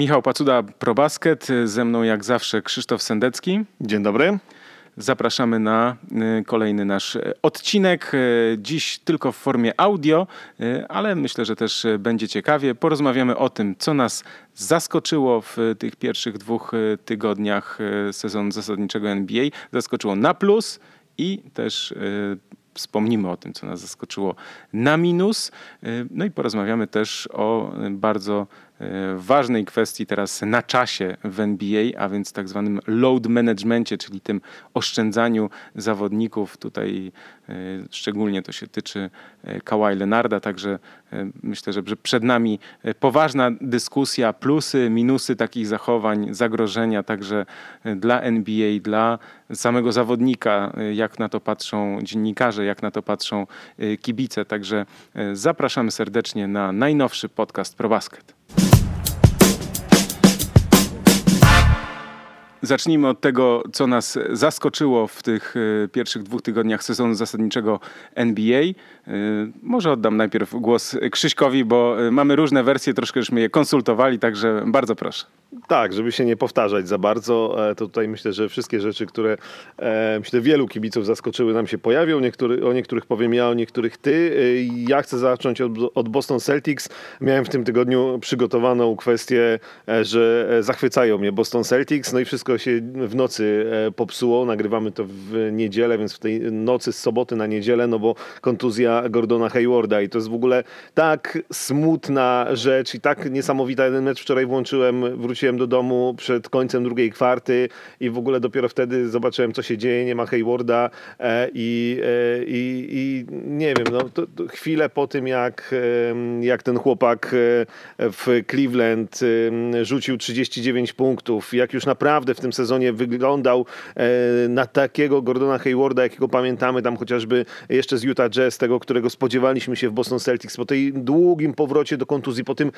Michał Pacuda, ProBasket. Ze mną jak zawsze Krzysztof Sendecki. Dzień dobry. Zapraszamy na y, kolejny nasz y, odcinek. Y, dziś tylko w formie audio, ale myślę, że też będzie ciekawie. Porozmawiamy o tym, co nas zaskoczyło w tych pierwszych dwóch tygodniach sezonu zasadniczego NBA. Zaskoczyło na plus i też wspomnimy o tym, co nas zaskoczyło na minus. No i porozmawiamy też o bardzo ważnej kwestii teraz na czasie w NBA, a więc tak zwanym load managementie, czyli tym oszczędzaniu zawodników. Tutaj e, szczególnie to się tyczy e, Kawhi Leonarda, także myślę, że przed nami poważna dyskusja, plusy, minusy takich zachowań, zagrożenia także dla NBA, dla samego zawodnika, jak na to patrzą dziennikarze, jak na to patrzą kibice. Także zapraszamy serdecznie na najnowszy podcast ProBasket. Zacznijmy od tego, co nas zaskoczyło w tych e, pierwszych dwóch tygodniach sezonu zasadniczego NBA. E, może oddam najpierw głos Krzyśkowi, bo e, mamy różne wersje, troszkę żeśmy je konsultowali, także bardzo proszę. Tak, żeby się nie powtarzać za bardzo, to tutaj myślę, że wszystkie rzeczy, które myślę wielu kibiców zaskoczyły nam się pojawią. Niektóry, o niektórych powiem ja, o niektórych ty. Ja chcę zacząć od, od Boston Celtics. Miałem w tym tygodniu przygotowaną kwestię, że zachwycają mnie Boston Celtics, no i wszystko wszystko się w nocy e, popsuło. Nagrywamy to w niedzielę, więc w tej nocy z soboty na niedzielę, no bo kontuzja Gordona Haywarda i to jest w ogóle tak smutna rzecz i tak niesamowita. Jeden mecz wczoraj włączyłem, wróciłem do domu przed końcem drugiej kwarty i w ogóle dopiero wtedy zobaczyłem, co się dzieje. Nie ma Haywarda e, i, e, i, i nie wiem, no, to, to chwilę po tym, jak, jak ten chłopak w Cleveland rzucił 39 punktów, jak już naprawdę w tym sezonie wyglądał e, na takiego Gordona Haywarda, jakiego pamiętamy tam chociażby jeszcze z Utah Jazz, tego, którego spodziewaliśmy się w Boston Celtics po tej długim powrocie do kontuzji, po tym,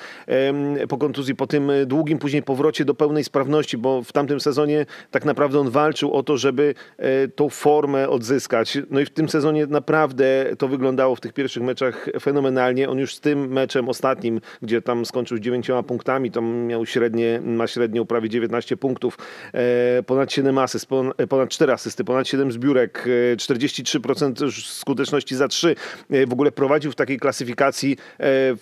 po kontuzji, po tym długim później powrocie do pełnej sprawności, bo w tamtym sezonie tak naprawdę on walczył o to, żeby e, tą formę odzyskać. No i w tym sezonie naprawdę to wyglądało w tych pierwszych meczach fenomenalnie. On już z tym meczem ostatnim, gdzie tam skończył z dziewięcioma punktami, tam miał średnie, ma średnią prawie 19 punktów, E, ponad 7 asyst, ponad 4 asysty, ponad 7 zbiórek, 43% e, skuteczności za 3. E, w ogóle prowadził w takiej klasyfikacji,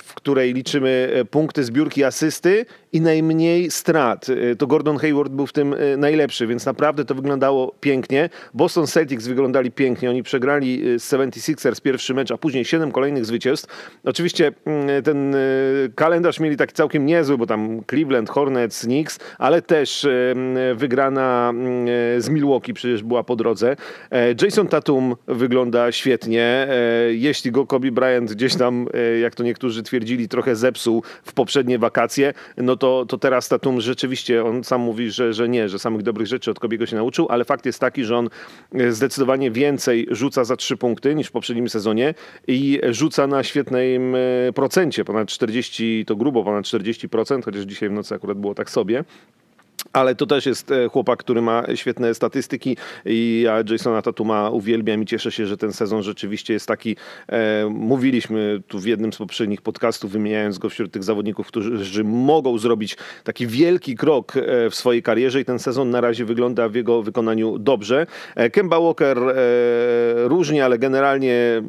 w której liczymy punkty, zbiórki, asysty i najmniej strat. To Gordon Hayward był w tym najlepszy, więc naprawdę to wyglądało pięknie. Boston Celtics wyglądali pięknie. Oni przegrali z 76ers pierwszy mecz, a później 7 kolejnych zwycięstw. Oczywiście mm, ten kalendarz mieli taki całkiem niezły, bo tam Cleveland, Hornets, Knicks, ale też wygrana mm, z Milwaukee przecież była po drodze. E, Jason Tatum wygląda świetnie. E, jeśli go Kobe Bryant gdzieś tam, e, jak to niektórzy twierdzili, trochę zepsuł w poprzednie wakacje, no to, to teraz Tatum rzeczywiście, on sam mówi, że, że nie, że samych dobrych rzeczy od Kobiego się nauczył, ale fakt jest taki, że on zdecydowanie więcej rzuca za trzy punkty niż w poprzednim sezonie i rzuca na świetnym procencie, ponad 40, to grubo ponad 40%, chociaż dzisiaj w nocy akurat było tak sobie. Ale to też jest e, chłopak, który ma świetne statystyki i ja Jasona Tatuma uwielbiam i cieszę się, że ten sezon rzeczywiście jest taki. E, mówiliśmy tu w jednym z poprzednich podcastów, wymieniając go wśród tych zawodników, którzy mogą zrobić taki wielki krok e, w swojej karierze i ten sezon na razie wygląda w jego wykonaniu dobrze. E, Kemba Walker e, różnie, ale generalnie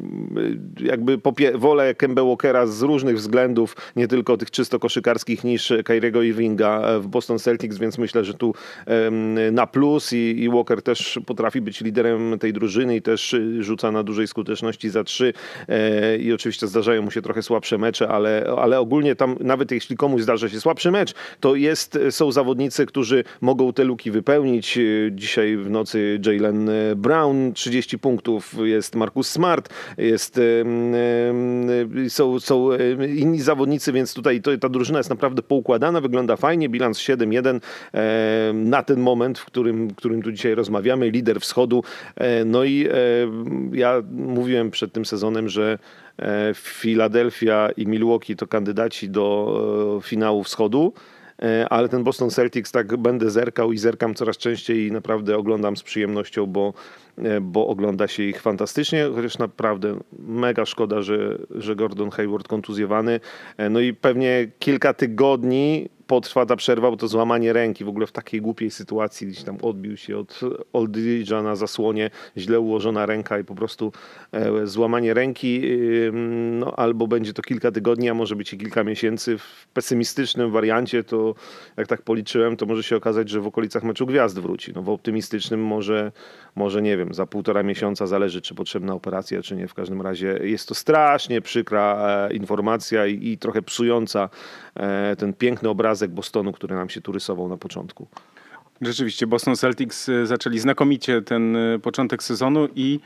jakby popie- wolę Kemba Walkera z różnych względów, nie tylko tych czysto koszykarskich niż Kyriego Irvinga w Boston Celtics, więc myślę, że tu na plus i, i Walker też potrafi być liderem tej drużyny i też y, rzuca na dużej skuteczności za trzy e, i oczywiście zdarzają mu się trochę słabsze mecze, ale, ale ogólnie tam nawet jeśli komuś zdarza się słabszy mecz, to jest, są zawodnicy, którzy mogą te luki wypełnić. Y, dzisiaj w nocy Jalen Brown 30 punktów, jest Marcus Smart, jest, są, są inni zawodnicy, więc tutaj to, ta drużyna jest naprawdę poukładana, wygląda fajnie, bilans 7-1, na ten moment, w którym, którym tu dzisiaj rozmawiamy, lider wschodu. E, no i e, ja mówiłem przed tym sezonem, że Filadelfia i Milwaukee to kandydaci do e, finału wschodu ale ten Boston Celtics tak będę zerkał i zerkam coraz częściej i naprawdę oglądam z przyjemnością, bo, bo ogląda się ich fantastycznie, chociaż naprawdę mega szkoda, że, że Gordon Hayward kontuzjowany. No i pewnie kilka tygodni potrwa ta przerwa, bo to złamanie ręki w ogóle w takiej głupiej sytuacji, gdzieś tam odbił się od Oldridge'a na zasłonie, źle ułożona ręka i po prostu e, złamanie ręki, no albo będzie to kilka tygodni, a może być i kilka miesięcy. W pesymistycznym wariancie to, jak tak policzyłem, to może się okazać, że w okolicach meczu gwiazd wróci. No w optymistycznym może, może nie wiem, za półtora miesiąca zależy, czy potrzebna operacja, czy nie. W każdym razie jest to strasznie przykra e, informacja i, i trochę psująca ten piękny obrazek Bostonu, który nam się tu rysował na początku. Rzeczywiście, Boston Celtics e, zaczęli znakomicie ten początek sezonu i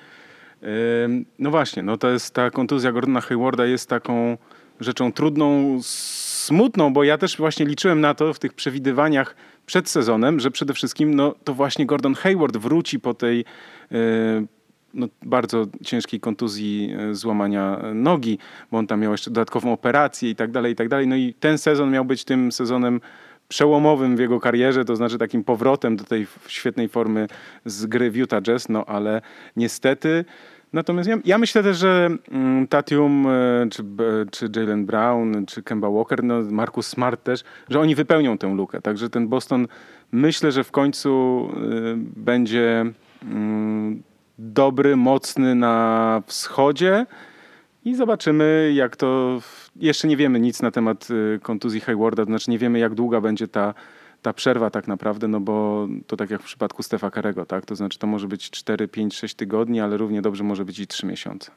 no właśnie, no to jest ta kontuzja Gordona Haywarda jest taką rzeczą trudną, smutną, bo ja też właśnie liczyłem na to w tych przewidywaniach przed sezonem, że przede wszystkim no, to właśnie Gordon Hayward wróci po tej no, bardzo ciężkiej kontuzji e, złamania nogi, bo on tam miał jeszcze dodatkową operację i tak dalej, i tak dalej. No i ten sezon miał być tym sezonem przełomowym w jego karierze, to znaczy takim powrotem do tej świetnej formy z gry w Utah Jazz, no ale niestety Natomiast ja, ja, myślę też, że mm, Tatium, e, czy, czy Jalen Brown, czy Kemba Walker, no Marcus Smart też, że oni wypełnią tę lukę. Także ten Boston myślę, że w końcu będzie y, dobry, mocny na wschodzie i zobaczymy, jak to. Jeszcze nie wiemy nic na temat y, kontuzji Haywarda, to znaczy nie wiemy, jak długa będzie ta, ta przerwa tak naprawdę, no bo to tak jak w przypadku Stefa Karego, tak? To znaczy to może być 4, 5, 6 tygodni, ale równie dobrze może być i 3 miesiące.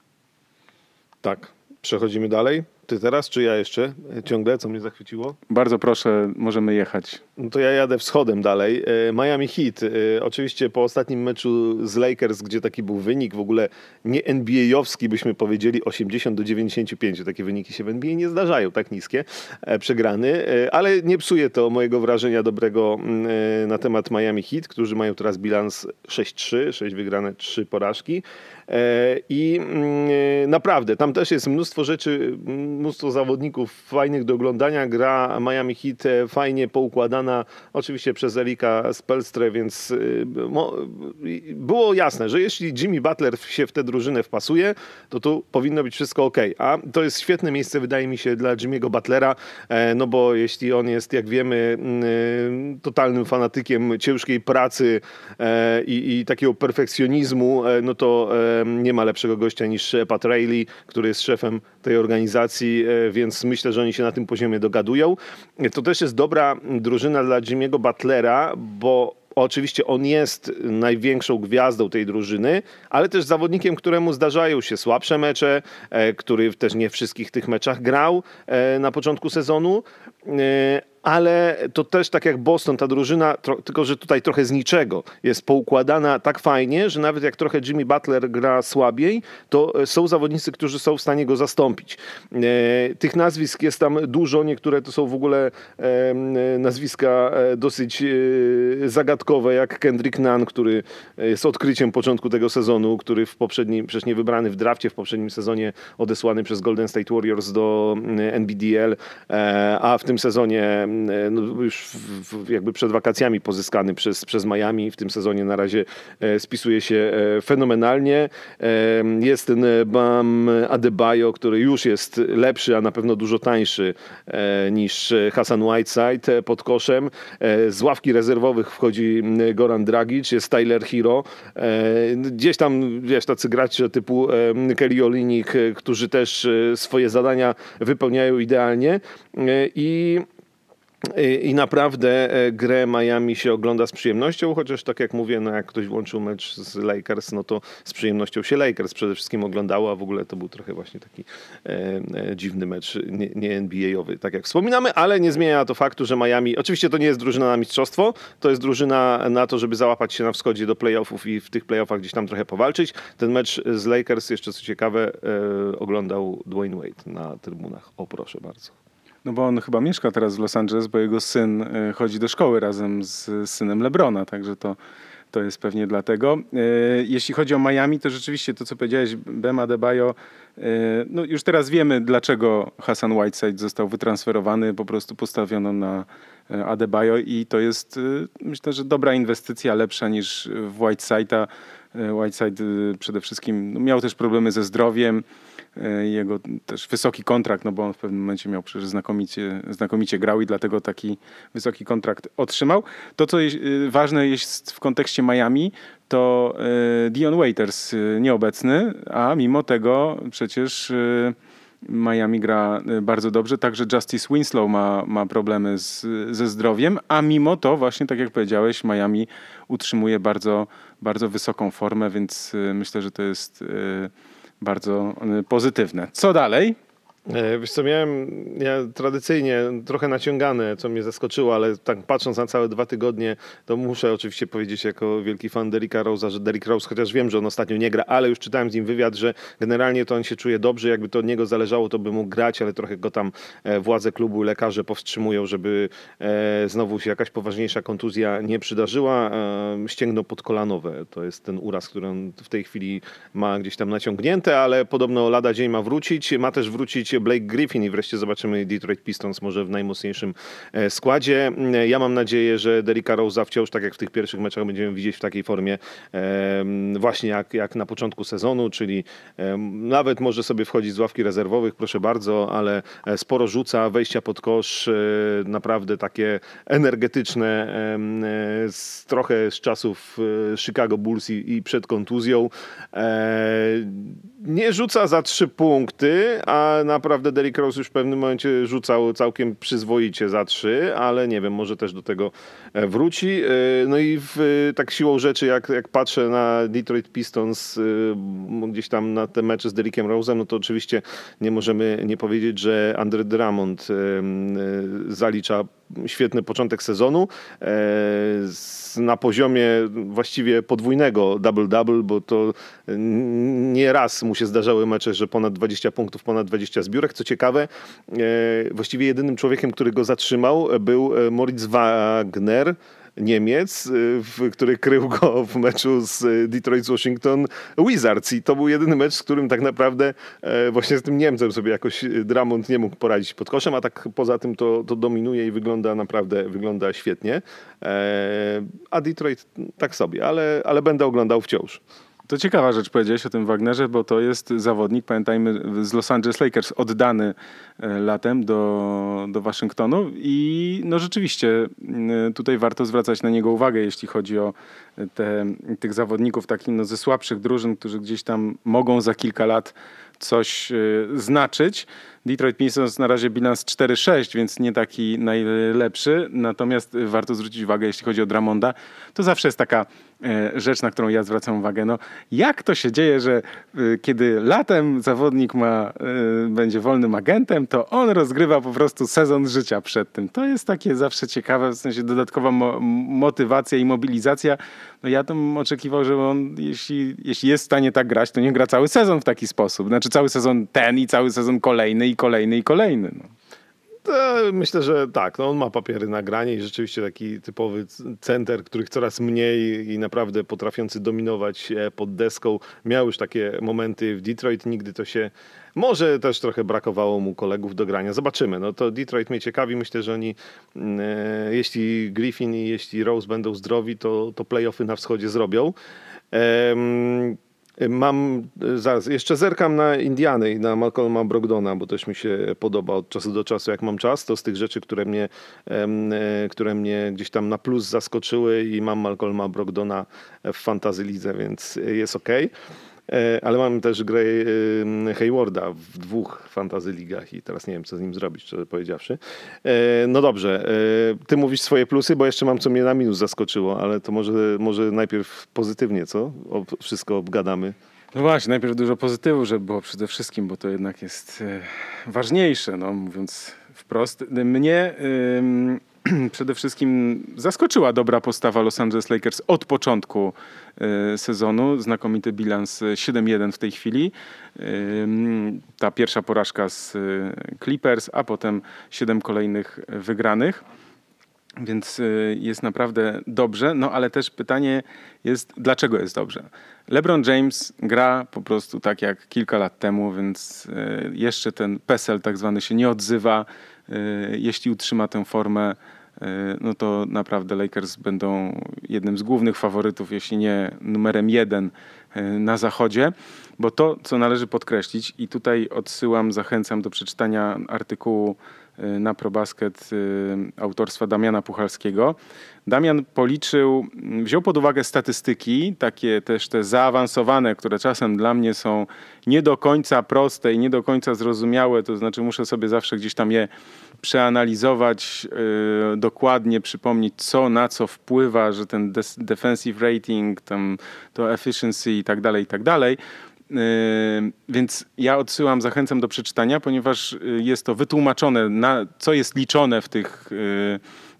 Tak. Przechodzimy dalej. Ty teraz, czy ja jeszcze? Ciągle, co mnie zachwyciło? Bardzo proszę, możemy jechać. No to ja jadę wschodem dalej. E, Miami Heat. E, oczywiście po ostatnim meczu z Lakers, gdzie taki był wynik, w ogóle nie NBA-owski, byśmy powiedzieli 80 do 95. Takie wyniki się w NBA nie zdarzają, tak niskie, e, przegrany. Ale nie psuje to mojego wrażenia dobrego mm, na temat Miami Heat, którzy mają teraz bilans 6-3, 6 wygrane, 3 porażki. I mm, naprawdę, tam też jest mnóstwo rzeczy, mnóstwo zawodników fajnych do oglądania. Gra Miami Heat e, fajnie poukładana, oczywiście przez Erika Spelstre, więc e, było jasne, że jeśli Jimmy Butler się w tę drużynę wpasuje, to tu powinno być wszystko ok. A to jest świetne miejsce, wydaje mi się, dla Jimmy'ego Butlera, e, no bo jeśli on jest, jak wiemy, totalnym fanatykiem ciężkiej pracy i, i takiego perfekcjonizmu, no to nie ma lepszego gościa niż Pat Riley, który jest szefem tej organizacji, e, więc myślę, że oni się na tym poziomie dogadują. To też jest dobra drużyna dla Jimmy'ego Butlera, bo Oczywiście on jest największą gwiazdą tej drużyny, ale też zawodnikiem, któremu zdarzają się słabsze mecze, e, który też nie w wszystkich tych meczach grał e, na początku sezonu ale to też tak jak Boston, ta drużyna, tylko że tutaj trochę z niczego jest poukładana tak fajnie, że nawet jak trochę Jimmy Butler gra słabiej, to e, są zawodnicy, którzy są w stanie go zastąpić. E, tych nazwisk jest tam dużo, niektóre to są w ogóle e, nazwiska dosyć zagadkowe, jak Kendrick Nunn, który jest odkryciem początku tego sezonu, który w poprzednim, przecież nie wybrany w drafcie, w poprzednim sezonie odesłany przez Golden State Warriors do NBDL, a w tym sezonie no już w, jakby przed wakacjami pozyskany przez, przez Miami. W tym sezonie na razie e, spisuje się e, fenomenalnie. Jest ten Bam Adebayo, który już jest lepszy, a na pewno dużo tańszy niż Hassan Whiteside pod koszem. Z ławki rezerwowych wchodzi Goran Dragic, jest Tyler Hero. Gdzieś tam, wiesz, tacy gracze typu Kelly Olinik, którzy też swoje zadania wypełniają idealnie i i naprawdę e, grę Miami się ogląda z przyjemnością, chociaż tak jak mówię, no jak ktoś włączył mecz z Lakers, no to z przyjemnością się Lakers przede wszystkim oglądało, a w ogóle to był trochę właśnie taki e, e, dziwny mecz, nie, nie NBA-owy, tak jak wspominamy, ale nie zmienia to faktu, że Miami, oczywiście to nie jest drużyna na mistrzostwo, to jest drużyna na to, żeby załapać się na wschodzie do playoffów i w tych playoffach gdzieś tam trochę powalczyć. Ten mecz z Lakers, jeszcze co ciekawe, e, oglądał Dwayne Wade na trybunach. O proszę bardzo. No bo on chyba mieszka teraz w Los Angeles, bo jego syn e, chodzi do szkoły razem z synem Lebrona, także to, to jest pewnie dlatego. E, jeśli chodzi o Miami, to rzeczywiście to, co powiedziałeś, Bema Debajo, e, no już teraz wiemy, dlaczego Hassan Whiteside został wytransferowany, po prostu postawiono na Adebayo i to jest myślę, że dobra inwestycja, lepsza niż w Whiteside'a, Whiteside przede wszystkim no, miał też problemy ze zdrowiem. Jego też wysoki kontrakt, no bo on w pewnym momencie miał przecież znakomicie, znakomicie grał i dlatego taki wysoki kontrakt otrzymał. To, co jest ważne jest w kontekście Miami, to Dion Waiters nieobecny, a mimo tego przecież Miami gra bardzo dobrze. Także Justice Winslow ma, ma problemy z, ze zdrowiem, a mimo to właśnie, tak jak powiedziałeś, Miami utrzymuje bardzo, bardzo wysoką formę, więc y, myślę, że to jest y, bardzo pozytywne. Co dalej? E, wiesz co, miałem ja tradycyjnie trochę naciągane, co mnie zaskoczyło, ale tak patrząc na całe dwa tygodnie, to muszę oczywiście powiedzieć jako wielki fan Derricka Rose'a, że Derrick Rose, chociaż wiem, że on ostatnio nie gra, ale już czytałem z nim wywiad, że generalnie to on się czuje dobrze, jakby to od niego zależało, to by mógł grać, ale trochę go tam e, władze klubu, lekarze powstrzymują, żeby e, znowu się jakaś poważniejsza kontuzja nie przydarzyła. Ścięgno podkolanowe, to jest ten uraz, który on w tej chwili ma gdzieś tam naciągnięte, ale podobno lada dzień ma wrócić, ma też wrócić Blake Griffin i wreszcie zobaczymy Detroit Pistons może w najmocniejszym e, składzie. Ja mam nadzieję, że Derricka Rose'a wciąż, tak jak w tych pierwszych meczach, będziemy widzieć w takiej formie właśnie jak, jak na początku sezonu, czyli nawet może sobie wchodzić z ławki rezerwowych, proszę bardzo, ale e, sporo rzuca, wejścia pod kosz, e, naprawdę takie energetyczne, z, trochę z czasów Chicago Bulls i, i przed kontuzją. Nie rzuca za trzy punkty, a naprawdę Derrick Rose już w pewnym momencie rzucał całkiem przyzwoicie za trzy, ale nie wiem, może też do tego e, wróci. E, no i w, tak siłą rzeczy, jak, jak patrzę na Detroit Pistons, e, gdzieś tam na te mecze z Derrickiem Rose'em, no to oczywiście nie możemy nie powiedzieć, że Andre Drummond zalicza świetny początek sezonu na poziomie właściwie podwójnego double-double, bo to nie raz mu się zdarzały mecze, że ponad 20 punktów, ponad 20 zbiórek. Co ciekawe, e, właściwie jedynym człowiekiem, który go zatrzymał był e, Moritz Wagner, Niemiec, y, który krył go w meczu z Detroit z Washington Wizards. I to był jedyny mecz, z którym tak naprawdę e, właśnie z tym Niemcem sobie jakoś Dramont nie mógł poradzić pod koszem, a tak poza tym to, to dominuje i wygląda naprawdę wygląda świetnie. E, a Detroit tak sobie, ale, ale będę oglądał wciąż. To ciekawa rzecz powiedziałeś o tym Wagnerze, bo to jest zawodnik, pamiętajmy, z Los Angeles Lakers oddany e, latem do, do Waszyngtonu i no rzeczywiście e, tutaj warto zwracać na niego uwagę, jeśli chodzi o te, tych zawodników takich no, ze słabszych drużyn, którzy gdzieś tam mogą za kilka lat coś e, znaczyć. Detroit Pistons na razie bilans 4-6, więc nie taki najlepszy. Natomiast warto zwrócić uwagę, jeśli chodzi o Dramonda, to zawsze jest taka E, rzecz, na którą ja zwracam uwagę. No, jak to się dzieje, że e, kiedy latem zawodnik ma, e, będzie wolnym agentem, to on rozgrywa po prostu sezon życia przed tym. To jest takie zawsze ciekawe, w sensie dodatkowa mo motywacja i mobilizacja. No ja bym oczekiwał, że on, jeśli, jeśli jest w stanie tak grać, to nie gra cały sezon w taki sposób. Znaczy cały sezon ten i cały sezon kolejny i kolejny i kolejny. No. Myślę, że tak. No on ma papiery na granie i rzeczywiście taki typowy center, których coraz mniej i naprawdę potrafiący dominować e, pod deską. Miał już takie momenty w Detroit. Nigdy to się... Może też trochę brakowało mu kolegów do grania. Zobaczymy. No to Detroit mnie ciekawi. Myślę, że oni, mm, e, jeśli Griffin i jeśli Rose będą zdrowi, to, to playoffy na wschodzie zrobią. Ehm, Mam, zaraz, jeszcze zerkam na Indiany i na Malcolma Brogdona, bo też mi się podoba od czasu do czasu, jak mam czas. To z tych rzeczy, które mnie, e, które mnie gdzieś tam na plus zaskoczyły i mam Malcolma Brogdona w fantasy lidze, więc jest ok. E, ale mam też grę Haywarda w dwóch fantazy ligach i teraz nie wiem, co z nim zrobić, szczerze powiedziawszy. E, no dobrze, e, ty mówisz swoje plusy, bo jeszcze mam, co mnie na minus zaskoczyło, ale to może, może najpierw pozytywnie, co? O, wszystko obgadamy. No właśnie, najpierw dużo pozytywów, żeby było przede wszystkim, bo to jednak jest ważniejsze, no mówiąc wprost. Mnie przede wszystkim zaskoczyła dobra postawa Los Angeles Lakers od początku e, sezonu. Znakomity bilans 7-1 w tej chwili. E, ta pierwsza porażka z e, Clippers, a potem 7 kolejnych wygranych. Więc jest naprawdę dobrze, no ale też pytanie jest, dlaczego jest dobrze? LeBron James gra po prostu tak jak kilka lat temu, więc jeszcze ten PESEL tak zwany się nie odzywa. Jeśli utrzyma tę formę, no to naprawdę Lakers będą jednym z głównych faworytów, jeśli nie numerem jeden na zachodzie. Bo to, co należy podkreślić, i tutaj odsyłam, zachęcam do przeczytania artykułu Y, na ProBasket y, autorstwa Damiana Puchalskiego. Damian policzył, wziął pod uwagę statystyki, takie też te zaawansowane, które czasem dla mnie są nie do końca proste i nie do końca zrozumiałe, to znaczy muszę sobie zawsze gdzieś tam je przeanalizować, yy, dokładnie przypomnieć, co na co wpływa, że ten defensive rating, tam to efficiency i tak dalej, i tak dalej. Więc ja odsyłam, zachęcam do przeczytania, ponieważ yy, jest to wytłumaczone, na co jest liczone w tych,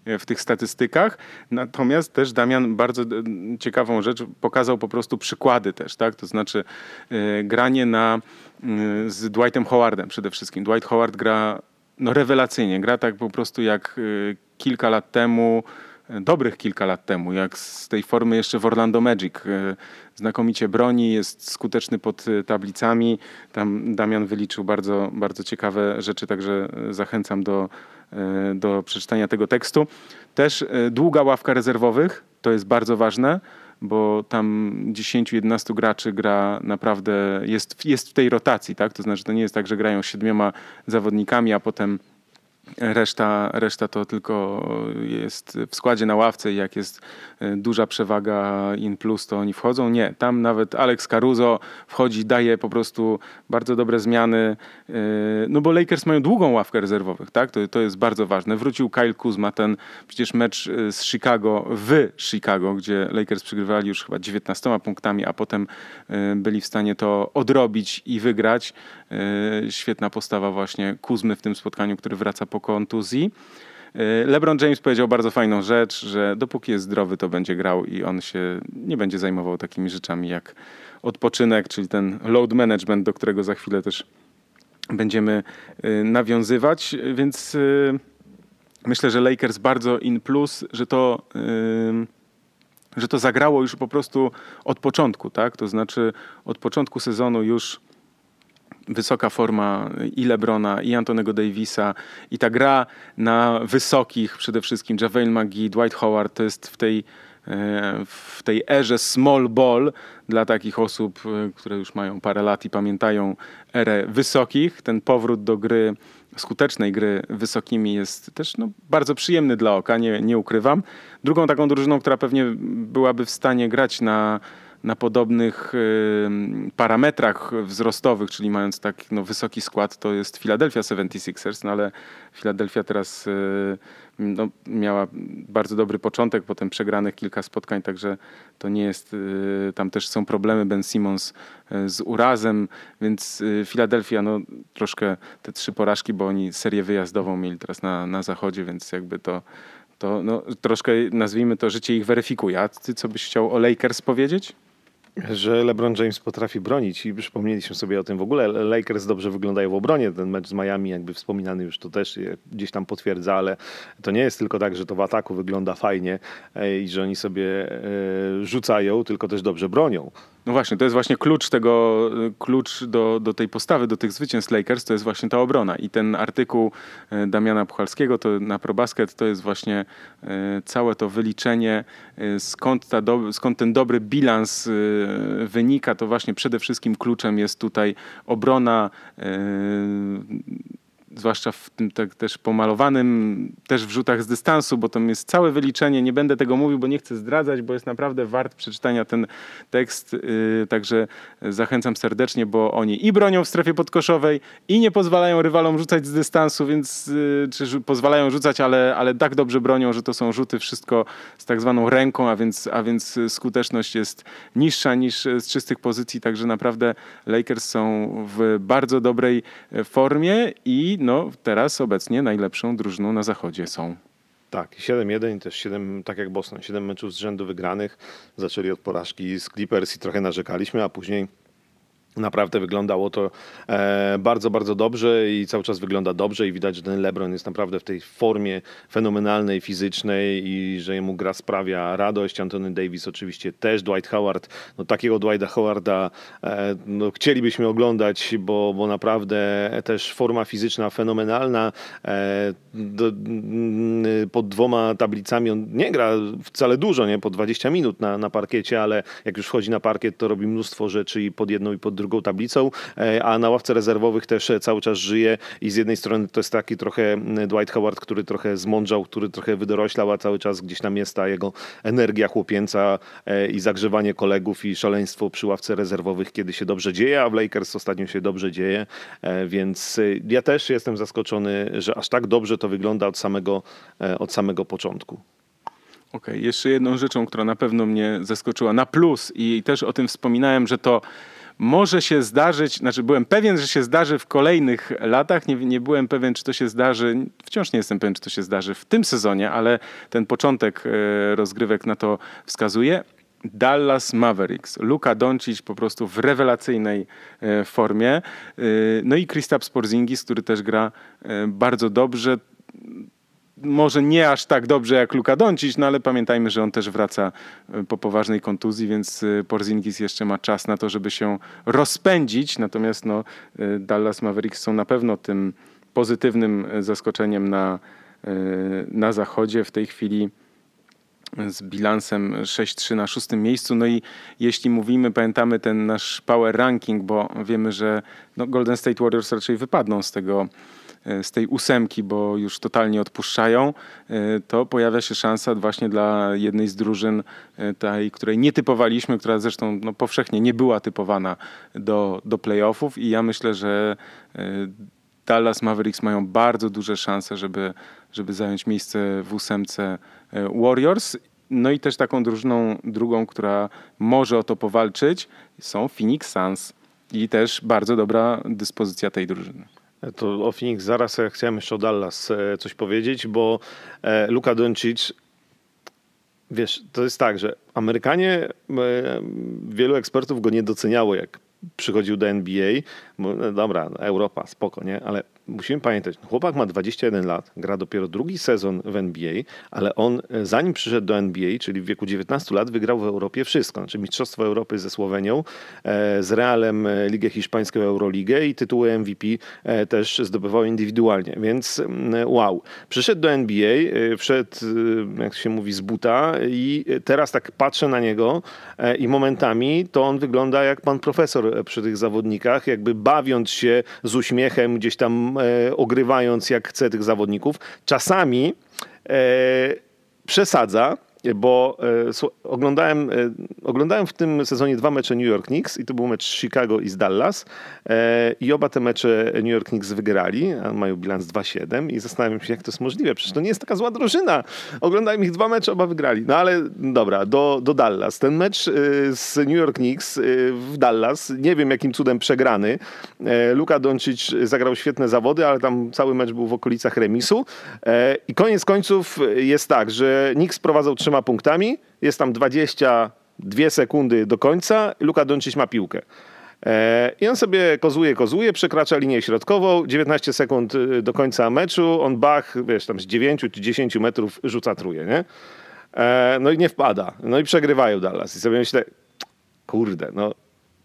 yy, w tych statystykach. Natomiast też Damian bardzo ciekawą rzecz pokazał po prostu przykłady też, tak? To znaczy granie na, z Dwightem Howardem przede wszystkim. Dwight Howard gra no, rewelacyjnie, gra tak po prostu jak kilka lat temu dobrych kilka lat temu, jak z tej formy jeszcze w Orlando Magic. E, znakomicie broni, jest skuteczny pod e, tablicami. Tam Damian wyliczył bardzo, bardzo ciekawe rzeczy, także e, zachęcam do, do przeczytania tego tekstu. Też długa ławka rezerwowych, to jest bardzo ważne bo tam 10-11 graczy gra naprawdę, jest, jest w tej rotacji, tak? To znaczy to nie jest tak, że grają siedmioma zawodnikami, a potem Reszta, reszta to tylko jest w składzie na ławce i jak jest e, duża przewaga in plus, to oni wchodzą. Nie, tam nawet Alex Caruso wchodzi, daje po prostu bardzo dobre zmiany. E, no bo Lakers mają długą ławkę rezerwowych, tak? To, to jest bardzo ważne. Wrócił Kyle Kuzma, ten przecież mecz e, z Chicago, w Chicago, gdzie Lakers przegrywali już chyba 19 punktami, a potem byli w stanie to odrobić i wygrać. Świetna postawa właśnie Kuzmy w tym spotkaniu, który wraca po kontuzji. Y, LeBron James powiedział bardzo fajną rzecz, że dopóki jest zdrowy, to będzie grał i on się nie będzie zajmował takimi rzeczami jak odpoczynek, czyli ten load management, do którego za chwilę też będziemy y, nawiązywać. Więc y, myślę, że Lakers bardzo in plus, że to, że to zagrało już po prostu od początku, tak? To znaczy od początku sezonu już wysoka forma i Lebrona, i Antonego Davisa i ta gra na wysokich przede wszystkim, JaVale McGee, Dwight Howard to jest w tej, e, w tej erze small ball dla takich osób, e, które już mają parę lat i pamiętają erę wysokich. Ten powrót do gry, skutecznej gry wysokimi jest też no, bardzo przyjemny dla oka, nie, nie ukrywam. Drugą taką drużyną, która pewnie byłaby w stanie grać na na podobnych parametrach wzrostowych, czyli mając tak no, wysoki skład, to jest Philadelphia 76ers, no ale Philadelphia teraz y, no, miała bardzo dobry początek, potem przegranych kilka spotkań, także to nie jest, y, tam też są problemy Ben Simmons y, z urazem, więc Philadelphia no, troszkę te trzy porażki, bo oni serię wyjazdową mieli teraz na, na zachodzie, więc jakby to to no, troszkę nazwijmy to życie ich weryfikuje. A ty co byś chciał o Lakers powiedzieć? Że LeBron James potrafi bronić i przypomnieliśmy sobie o tym w ogóle. Lakers dobrze wyglądają w obronie. Ten mecz z Miami, jakby wspominany już, to też gdzieś tam potwierdza, ale to nie jest tylko tak, że to w ataku wygląda fajnie e, i że oni sobie e, rzucają, tylko też dobrze bronią. No właśnie, to jest właśnie klucz tego, klucz do, do tej postawy, do tych zwycięstw Lakers, to jest właśnie ta obrona. I ten artykuł e, Damiana Puchalskiego to na ProBasket to jest właśnie e, całe to wyliczenie, e, skąd, ta do, skąd ten dobry bilans wynika, to właśnie przede wszystkim kluczem jest tutaj obrona zwłaszcza w tym tak też pomalowanym też wrzutach z dystansu, bo tam jest całe wyliczenie, nie będę tego mówił, bo nie chcę zdradzać, bo jest naprawdę wart przeczytania ten tekst, yy, także zachęcam serdecznie, bo oni i bronią w strefie podkoszowej i nie pozwalają rywalom rzucać z dystansu, więc yy, czy pozwalają rzucać, ale, ale tak dobrze bronią, że to są rzuty wszystko z tak zwaną ręką, a więc, a więc skuteczność jest niższa niż z czystych pozycji, także naprawdę Lakers są w bardzo dobrej formie i no, teraz obecnie najlepszą drużyną na zachodzie są. Tak, 7-1 i też 7, tak jak Boston, 7 meczów z rzędu wygranych. Zaczęli od porażki z Clippers i trochę narzekaliśmy, a później Naprawdę wyglądało to e, bardzo, bardzo dobrze i cały czas wygląda dobrze i widać, że ten LeBron jest naprawdę w tej formie fenomenalnej, fizycznej i że jemu gra sprawia radość. Anthony Davis oczywiście też, Dwight Howard, no takiego Dwighta Howarda e, no, chcielibyśmy oglądać, bo, bo naprawdę też forma fizyczna fenomenalna. E, do, pod dwoma tablicami on nie gra wcale dużo, nie po 20 minut na, na parkiecie, ale jak już wchodzi na parkiet, to robi mnóstwo rzeczy i pod jedną i pod drugą tablicą, e, a na ławce rezerwowych też e, cały czas żyje i z jednej strony to jest taki trochę Dwight Howard, który trochę zmądrzał, który trochę wydoroślał, a cały czas gdzieś tam jest ta jego energia chłopięca e, i zagrzewanie kolegów i szaleństwo przy ławce rezerwowych, kiedy się dobrze dzieje, a w Lakers ostatnio się dobrze dzieje, więc ja też jestem zaskoczony, że aż tak dobrze to wygląda od samego, od samego początku. Okej, okay. jeszcze jedną rzeczą, która na pewno mnie zaskoczyła na plus i też o tym wspominałem, że to może się zdarzyć, znaczy byłem pewien, że się zdarzy w kolejnych latach, nie, nie byłem pewien, czy to się zdarzy, wciąż nie jestem pewien, czy to się zdarzy w tym sezonie, ale ten początek e, rozgrywek na to wskazuje. Dallas Mavericks. Luka Doncic po prostu w rewelacyjnej e, formie. E, no i Kristaps Porzingis, który też gra bardzo dobrze może nie aż tak dobrze jak Luka Doncic, no ale pamiętajmy, że on też wraca e, po poważnej kontuzji, więc e, Porzingis jeszcze ma czas na to, żeby się rozpędzić. Natomiast no, e, Dallas Mavericks są na pewno tym pozytywnym zaskoczeniem na, na zachodzie w tej chwili z bilansem 6-3 na szóstym miejscu. No i jeśli mówimy, pamiętamy ten nasz power ranking, bo wiemy, że no Golden State Warriors raczej wypadną z tego z tej ósemki, bo już totalnie odpuszczają, e, to pojawia się szansa właśnie dla jednej z drużyn, e, tej, której nie typowaliśmy, która zresztą no, powszechnie nie była typowana do, do playoffów i ja myślę, że Dallas Mavericks mają bardzo duże szanse, żeby, żeby zająć miejsce w ósemce Warriors. No i też taką drużyną drugą, która może o to powalczyć, są Phoenix Suns. I też bardzo dobra dyspozycja tej drużyny. To o Phoenix zaraz ja chciałem jeszcze o Dallas e, coś powiedzieć, bo e, Luka Doncic Wiesz, to jest tak, że Amerykanie, e, wielu ekspertów go nie doceniało, jak przychodził do NBA. Dobra, Europa, spoko, nie? Ale musimy pamiętać, chłopak ma 21 lat, gra dopiero drugi sezon w NBA, ale on e, zanim przyszedł do NBA, czyli w wieku 19 lat, wygrał w Europie wszystko. Znaczy Mistrzostwo Europy ze Słowenią, e, z Realem e, Ligę Hiszpańską, Euroligę i tytuły MVP też zdobywał indywidualnie, więc wow. Przyszedł do NBA, wszedł, jak się mówi, z buta i teraz tak patrzę na niego i momentami to on wygląda jak pan profesor przy tych zawodnikach, jakby bawiąc się z uśmiechem gdzieś tam ogrywając jak chce tych zawodników. Czasami e, przesadza, bo e, oglądałem, e, oglądałem w tym sezonie dwa mecze New York Knicks i to był mecz Chicago i z Dallas e, i oba te mecze New York Knicks wygrali, a mają bilans 2-7 i zastanawiam się jak to jest możliwe, przecież to nie jest taka zła drużyna. Oglądałem ich dwa mecze, oba wygrali. No ale dobra, do, do Dallas. Ten mecz z New York Knicks w Dallas, nie wiem jakim cudem przegrany. Luka Doncic zagrał świetne zawody, ale tam cały mecz był w okolicach remisu i koniec końców jest tak, że Knicks prowadzał 3 trzema punktami, jest tam 22 sekundy do końca, Luka Doncic ma piłkę. E, I on sobie kozuje, kozuje, przekracza linię środkową, 19 sekund y, do końca meczu, on bach, wiesz, tam z 9 czy 10 metrów rzuca truje, nie? E, no i nie wpada. No i przegrywają Dallas. I sobie myślę, kurde, no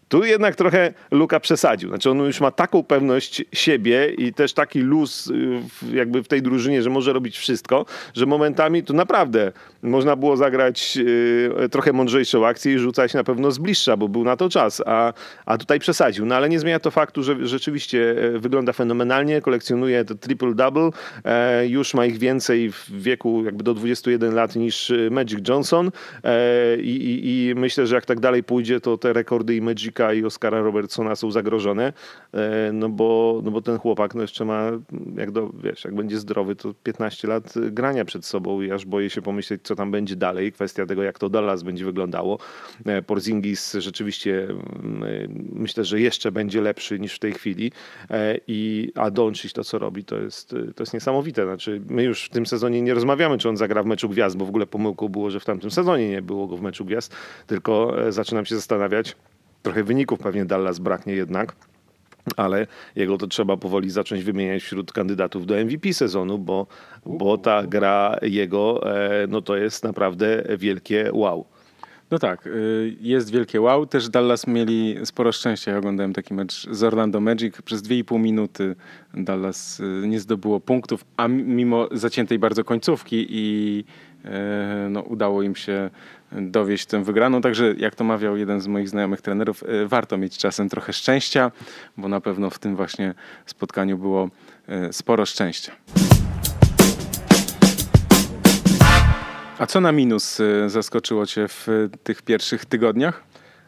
tu jednak trochę Luka przesadził. Znaczy on już ma taką pewność siebie i też taki luz y, jakby w tej drużynie, że może robić wszystko, że momentami tu naprawdę można było zagrać y, trochę mądrzejszą akcję i rzucać na pewno z bliższa, bo był na to czas, a, a tutaj przesadził. No ale nie zmienia to faktu, że rzeczywiście e, wygląda fenomenalnie, kolekcjonuje to triple-double, e, już ma ich więcej w wieku jakby do 21 lat niż e, Magic Johnson i, i, i myślę, że jak tak dalej pójdzie, to te rekordy i Magic i Oscara Robertsona są zagrożone, e, no bo, no bo ten chłopak no jeszcze ma, jak, do, wiesz, jak będzie zdrowy, to 15 lat grania przed sobą i aż boję się pomyśleć, co tam będzie dalej. Kwestia tego, jak to Dallas będzie wyglądało. E, Porzingis rzeczywiście mm, e, myślę, że jeszcze będzie lepszy niż w tej chwili i a Doncic to, co robi, to jest, to jest niesamowite. Znaczy, my już w tym sezonie nie rozmawiamy, czy on zagra w meczu gwiazd, bo w ogóle pomyłką było, że w tamtym sezonie nie było go w meczu gwiazd, tylko zaczynam się zastanawiać, trochę wyników pewnie Dallas braknie jednak ale jego to trzeba powoli zacząć wymieniać wśród kandydatów do MVP sezonu, bo, bo ta gra jego e, no to jest naprawdę wielkie wow. No tak, y, jest wielkie wow. Też Dallas mieli sporo szczęścia. Ja oglądałem taki mecz z Orlando Magic. Przez 2,5 minuty Dallas y, nie zdobyło punktów, a mimo zaciętej bardzo końcówki i e, no, udało im się dowieść tę wygraną. Także jak to mawiał jeden z moich znajomych trenerów, e, warto mieć czasem trochę szczęścia, bo na pewno w tym właśnie spotkaniu było e, sporo szczęścia. A co na minus y, zaskoczyło Cię w tych pierwszych tygodniach?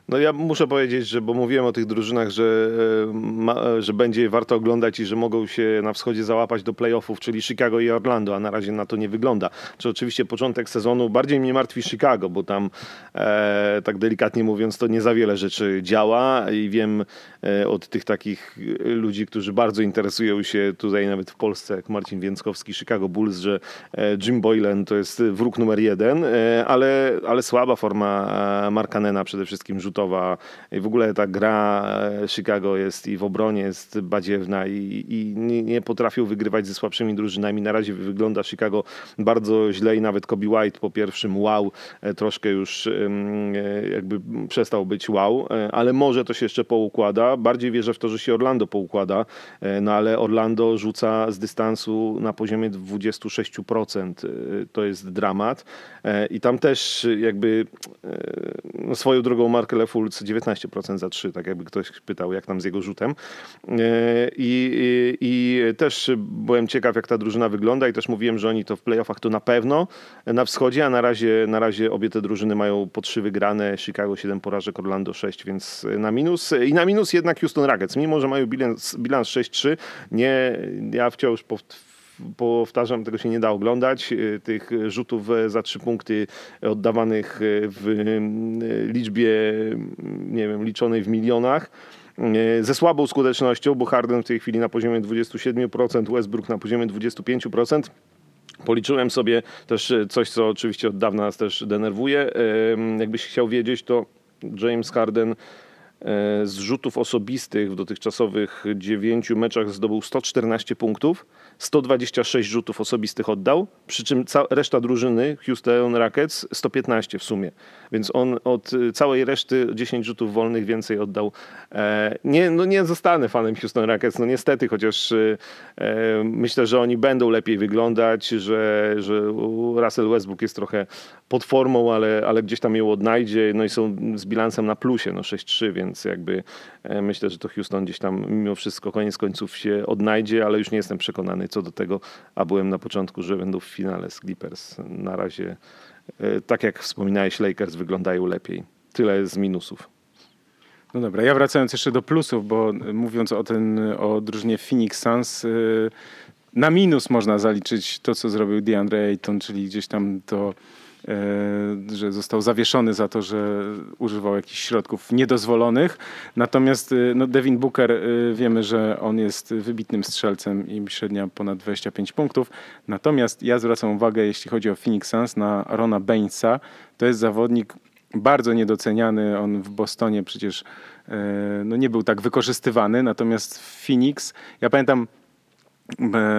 No ja muszę powiedzieć, że bo mówiłem o tych drużynach, że, e, ma, że będzie warto oglądać i że mogą się na wschodzie załapać do playoffów, czyli Chicago i Orlando, a na razie na to nie wygląda. Czy oczywiście początek sezonu bardziej mnie martwi Chicago, bo tam e, tak delikatnie mówiąc to nie za wiele rzeczy działa i wiem e, od tych takich ludzi, którzy bardzo interesują się tutaj nawet w Polsce, jak Marcin Więckowski, Chicago Bulls, że e, Jim Boylan to jest wróg numer jeden, e, ale, ale słaba forma e, Markanena przede wszystkim i w ogóle ta gra e, Chicago jest i w obronie jest badziewna i, i nie, potrafią wygrywać ze słabszymi drużynami. Na razie wygląda Chicago bardzo źle i nawet Kobe White po pierwszym wow e, troszkę już e, jakby przestał być wow, ale może to się jeszcze poukłada. Bardziej wierzę w to, że się Orlando poukłada, no ale Orlando rzuca z dystansu na poziomie 26%. To jest dramat i tam też jakby no swoją drogą Mark Fultz 19% za 3, tak jakby ktoś pytał, jak tam z jego rzutem. E, I, i, I, też byłem ciekaw, jak ta drużyna wygląda i też mówiłem, że oni to w playoffach to na pewno na wschodzie, a na razie, na razie obie te drużyny mają po trzy wygrane, Chicago 7 porażek, Orlando 6, więc na minus. I na minus jednak Houston Rockets, mimo że mają bilans, bilans 6-3, nie, ja wciąż powtarzam, tego się nie da oglądać, e, tych rzutów za trzy punkty oddawanych w liczbie, nie wiem, liczonej w milionach ze słabą skutecznością, bo Harden w tej chwili na poziomie 27%, Westbrook na poziomie 25%. Policzyłem sobie też coś, co oczywiście od dawna nas też denerwuje. Jakbyś chciał wiedzieć, to James Harden z rzutów osobistych w dotychczasowych dziewięciu meczach zdobył 114 punktów 126 rzutów osobistych oddał, przy czym reszta drużyny Houston Rockets 115 w sumie. Więc on od całej reszty 10 rzutów wolnych więcej oddał. E, nie, no nie zostanę fanem Houston Rockets, no niestety, chociaż e, myślę, że oni będą lepiej wyglądać, że, że Russell Westbrook jest trochę pod formą, ale, ale gdzieś tam ją odnajdzie, no i są z bilansem na plusie, no 6-3, więc jakby e, myślę, że to Houston gdzieś tam mimo wszystko koniec końców się odnajdzie, ale już nie jestem przekonany co do tego, a byłem na początku, że będą w finale z Clippers. Na razie, e, tak jak wspominałeś, Lakers wyglądają lepiej. Tyle z minusów. No dobra, ja wracając jeszcze do plusów, bo mówiąc o, ten, o drużynie Phoenix Suns, e, na minus można zaliczyć to, co zrobił DeAndre Ayton, czyli gdzieś tam to E, że został zawieszony za to, że używał jakichś środków niedozwolonych. Natomiast e, no, Devin Booker e, wiemy, że on jest wybitnym strzelcem i średnia ponad 25 punktów. Natomiast ja zwracam uwagę, jeśli chodzi o Phoenix Suns, na Rona Bainesa. To jest zawodnik bardzo niedoceniany. On w Bostonie przecież no, nie był tak wykorzystywany. Natomiast w Phoenix, ja pamiętam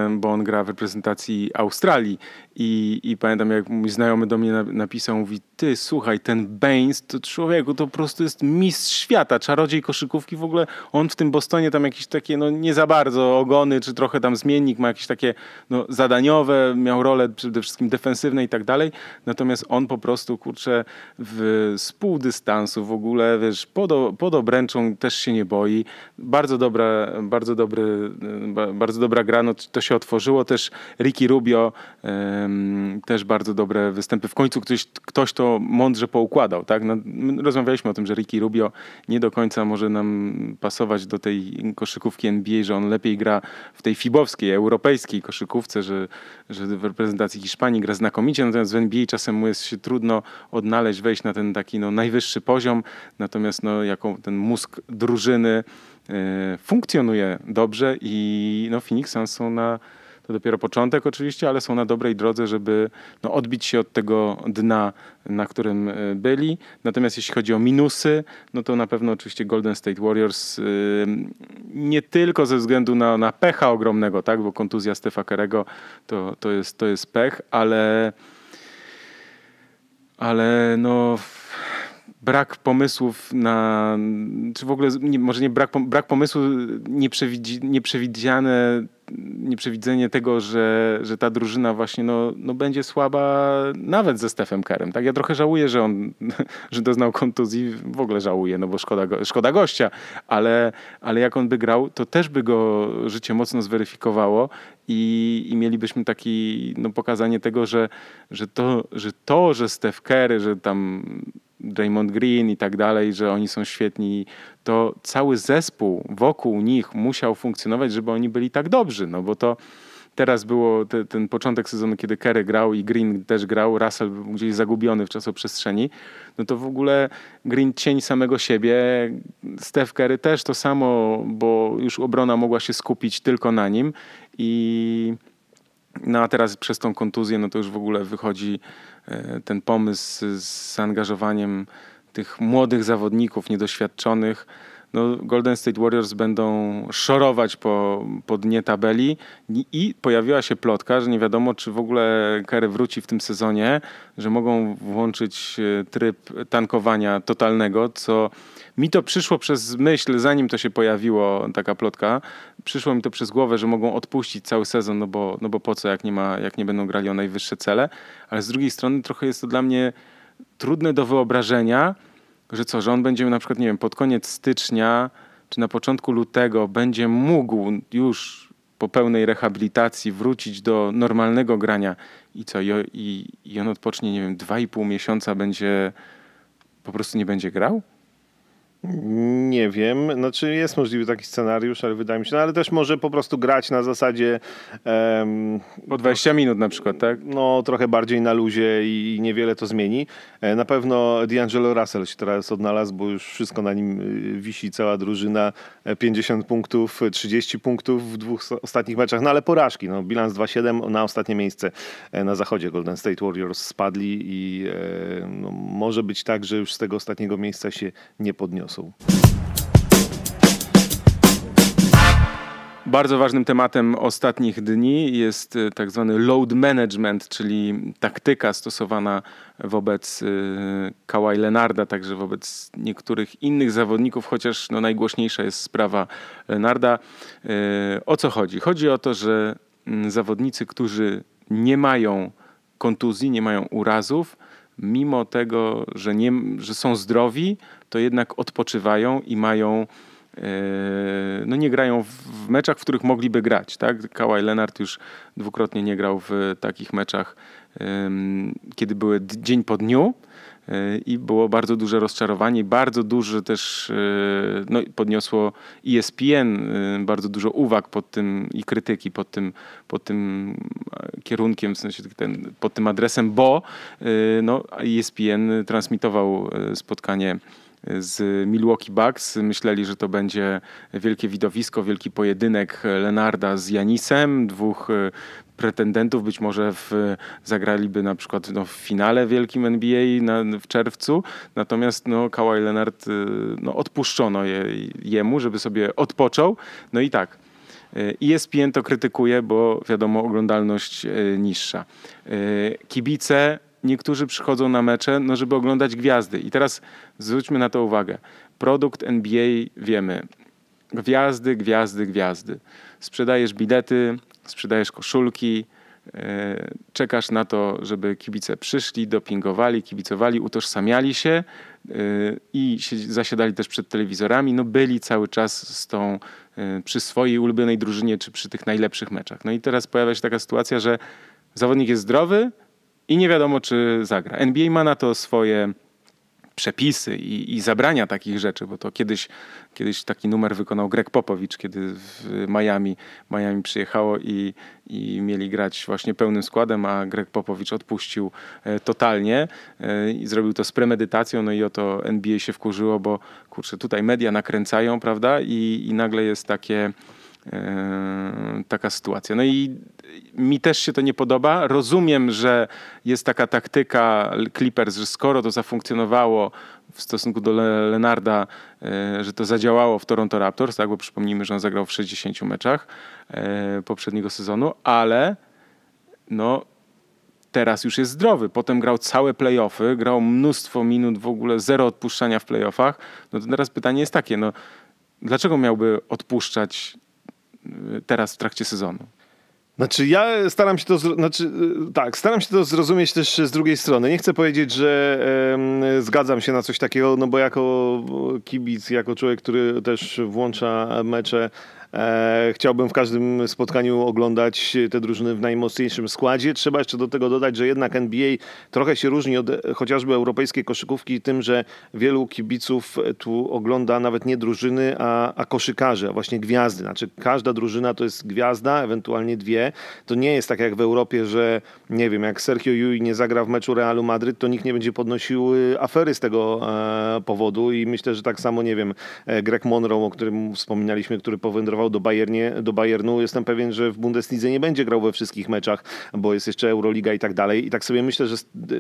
bo on gra w reprezentacji Australii. I, i pamiętam jak mój znajomy do mnie napisał, mówi ty słuchaj, ten Baines to człowieku to po prostu jest mistrz świata, czarodziej koszykówki. W ogóle, on w tym Bostonie tam jakieś takie no nie za bardzo ogony, czy trochę tam zmiennik, ma jakieś takie no zadaniowe, miał rolę przede wszystkim defensywne i tak dalej, natomiast on po prostu kurczę w, z w ogóle, wiesz, pod, pod obręczą też się nie boi, bardzo dobra, bardzo dobry, bardzo dobra gra no, to się otworzyło. Też Ricky Rubio, też bardzo dobre występy. W końcu ktoś, ktoś to mądrze poukładał. Tak? No, rozmawialiśmy o tym, że Ricky Rubio nie do końca może nam pasować do tej koszykówki NBA, że on lepiej gra w tej fibowskiej, europejskiej koszykówce, że, że w reprezentacji Hiszpanii gra znakomicie, natomiast w NBA czasem mu jest się trudno odnaleźć, wejść na ten taki no, najwyższy poziom, natomiast no, jako ten mózg drużyny funkcjonuje dobrze i no, Phoenix Suns są na to dopiero początek oczywiście, ale są na dobrej drodze, żeby no, odbić się od tego dna, na którym e, byli. Natomiast jeśli chodzi o minusy, no to na pewno oczywiście Golden State Warriors yy, nie tylko ze względu na, na pecha ogromnego, tak, bo kontuzja Stefa Kerego to, to, jest, to jest pech, ale ale no brak pomysłów na, czy w ogóle, nie, może nie brak, brak pomysłu, nieprzewidzi, nieprzewidziane, nieprzewidzenie tego, że, że ta drużyna właśnie no, no będzie słaba nawet ze Stefem Kerem. Tak? Ja trochę żałuję, że on że doznał kontuzji, w ogóle żałuję, no bo szkoda, szkoda gościa, ale, ale jak on by grał, to też by go życie mocno zweryfikowało i, i mielibyśmy taki no, pokazanie tego, że, że, to, że to, że Steph Curry, że tam Draymond Green i tak dalej, że oni są świetni, to cały zespół wokół nich musiał funkcjonować, żeby oni byli tak dobrzy, no bo to teraz było te, ten początek sezonu, kiedy Kerry grał i Green też grał, Russell był gdzieś zagubiony w czasoprzestrzeni, no to w ogóle Green cień samego siebie, Steph Curry też to samo, bo już obrona mogła się skupić tylko na nim i no a teraz przez tą kontuzję, no to już w ogóle wychodzi ten pomysł z zaangażowaniem tych młodych zawodników, niedoświadczonych. No, Golden State Warriors będą szorować po, po dnie tabeli i pojawiła się plotka, że nie wiadomo, czy w ogóle Kerry wróci w tym sezonie, że mogą włączyć e, tryb tankowania totalnego, co mi to przyszło przez myśl, zanim to się pojawiło, taka plotka, przyszło mi to przez głowę, że mogą odpuścić cały sezon, no bo, no bo po co, jak nie, ma, jak nie będą grali o najwyższe cele. Ale z drugiej strony trochę jest to dla mnie trudne do wyobrażenia, że co, że on będzie na przykład, nie wiem, pod koniec stycznia czy na początku lutego będzie mógł już po pełnej rehabilitacji wrócić do normalnego grania i co, i, i, i on odpocznie, nie wiem, dwa i pół miesiąca będzie, po prostu nie będzie grał? Nie wiem, znaczy jest możliwy taki scenariusz, ale wydaje mi się, no ale też może po prostu grać na zasadzie... Um, po 20 minut na przykład, tak? No trochę bardziej na luzie i niewiele to zmieni. E, na pewno D'Angelo Russell się teraz odnalazł, bo już wszystko na nim y, wisi, cała drużyna, 50 e, punktów, 30 punktów w dwóch ostatnich meczach, no ale porażki, no bilans 2-7 na ostatnie miejsce e, na zachodzie Golden State Warriors spadli i no, może być tak, że już z tego ostatniego miejsca się nie podniosą. Bardzo ważnym tematem ostatnich dni jest e, tak zwany load management, czyli taktyka stosowana wobec e, Kawhi Lenarda, także wobec niektórych innych zawodników, chociaż no najgłośniejsza jest sprawa Lenarda. E, o co chodzi? Chodzi o to, że mm, zawodnicy, którzy nie mają kontuzji, nie mają urazów, mimo tego, że, nie, że są zdrowi, to jednak odpoczywają i mają e, no nie grają w meczach, w których mogliby grać. Tak? Kawhi Leonard już dwukrotnie nie grał w takich meczach, kiedy były dzień po dniu i było bardzo duże rozczarowanie, bardzo duże też e, no, podniosło ESPN e, bardzo dużo uwag pod tym i krytyki pod tym, pod tym kierunkiem, w sensie ten, pod tym adresem, bo no, ESPN transmitował spotkanie z Milwaukee Bucks. Myśleli, że to będzie wielkie widowisko, wielki pojedynek Lenarda z Janisem, dwóch e, pretendentów, być może w, zagraliby na przykład no, w finale wielkim NBA na, w czerwcu, natomiast no, Kawhi Leonard e, no, odpuszczono je, jemu, żeby sobie odpoczął. No i tak, e, ESPN to krytykuje, bo wiadomo, oglądalność niższa. Kibice niektórzy przychodzą na mecze, no żeby oglądać gwiazdy. I teraz zwróćmy na to uwagę. Produkt NBA wiemy. Gwiazdy, gwiazdy, gwiazdy. Sprzedajesz bilety, sprzedajesz koszulki, e, czekasz na to, żeby kibice przyszli, dopingowali, kibicowali, utożsamiali się e, i zasiadali też przed telewizorami, no byli cały czas z tą, e, przy swojej ulubionej drużynie, czy przy tych najlepszych meczach. No i teraz pojawia się taka sytuacja, że zawodnik jest zdrowy, i nie wiadomo, czy zagra. NBA ma na to swoje przepisy i, i, zabrania takich rzeczy, bo to kiedyś, kiedyś taki numer wykonał Greg Popowicz, kiedy w Miami, Miami przyjechało i, i mieli grać właśnie pełnym składem, a Greg Popowicz odpuścił e, totalnie e, i zrobił to z premedytacją, no i oto NBA się wkurzyło, bo kurczę, tutaj media nakręcają, prawda, i, i nagle jest takie taka sytuacja. No i mi też się to nie podoba. Rozumiem, że jest taka taktyka Clippers, że skoro to zafunkcjonowało w stosunku do Lenarda, że to zadziałało w Toronto Raptors, tak, bo przypomnijmy, że on zagrał w 60 meczach poprzedniego sezonu, ale no teraz już jest zdrowy. Potem grał całe playoffy, grał mnóstwo minut, w ogóle zero odpuszczania w playoffach. No to teraz pytanie jest takie, no dlaczego miałby odpuszczać teraz w trakcie sezonu? Znaczy ja staram się to, znaczy, y, tak, staram się to zrozumieć też z drugiej strony. Nie chcę powiedzieć, że e, zgadzam się na coś takiego, no bo jako kibic, jako człowiek, który też włącza mecze chciałbym w każdym spotkaniu oglądać te drużyny w najmocniejszym składzie. Trzeba jeszcze do tego dodać, że jednak NBA trochę się różni od chociażby europejskiej koszykówki tym, że wielu kibiców tu ogląda nawet nie drużyny, a, a koszykarzy, a właśnie gwiazdy. Znaczy każda drużyna to jest gwiazda, ewentualnie dwie. To nie jest tak jak w Europie, że nie wiem, jak Sergio Yui nie zagra w meczu Realu Madryt, to nikt nie będzie podnosił y, afery z tego e, powodu i myślę, że tak samo, nie wiem, e, Greg Monroe, o którym wspominaliśmy, który powędrował do, Bayernie, do Bayernu. Jestem pewien, że w Bundeslidze nie będzie grał we wszystkich meczach, bo jest jeszcze Euroliga i tak dalej. I tak sobie myślę, że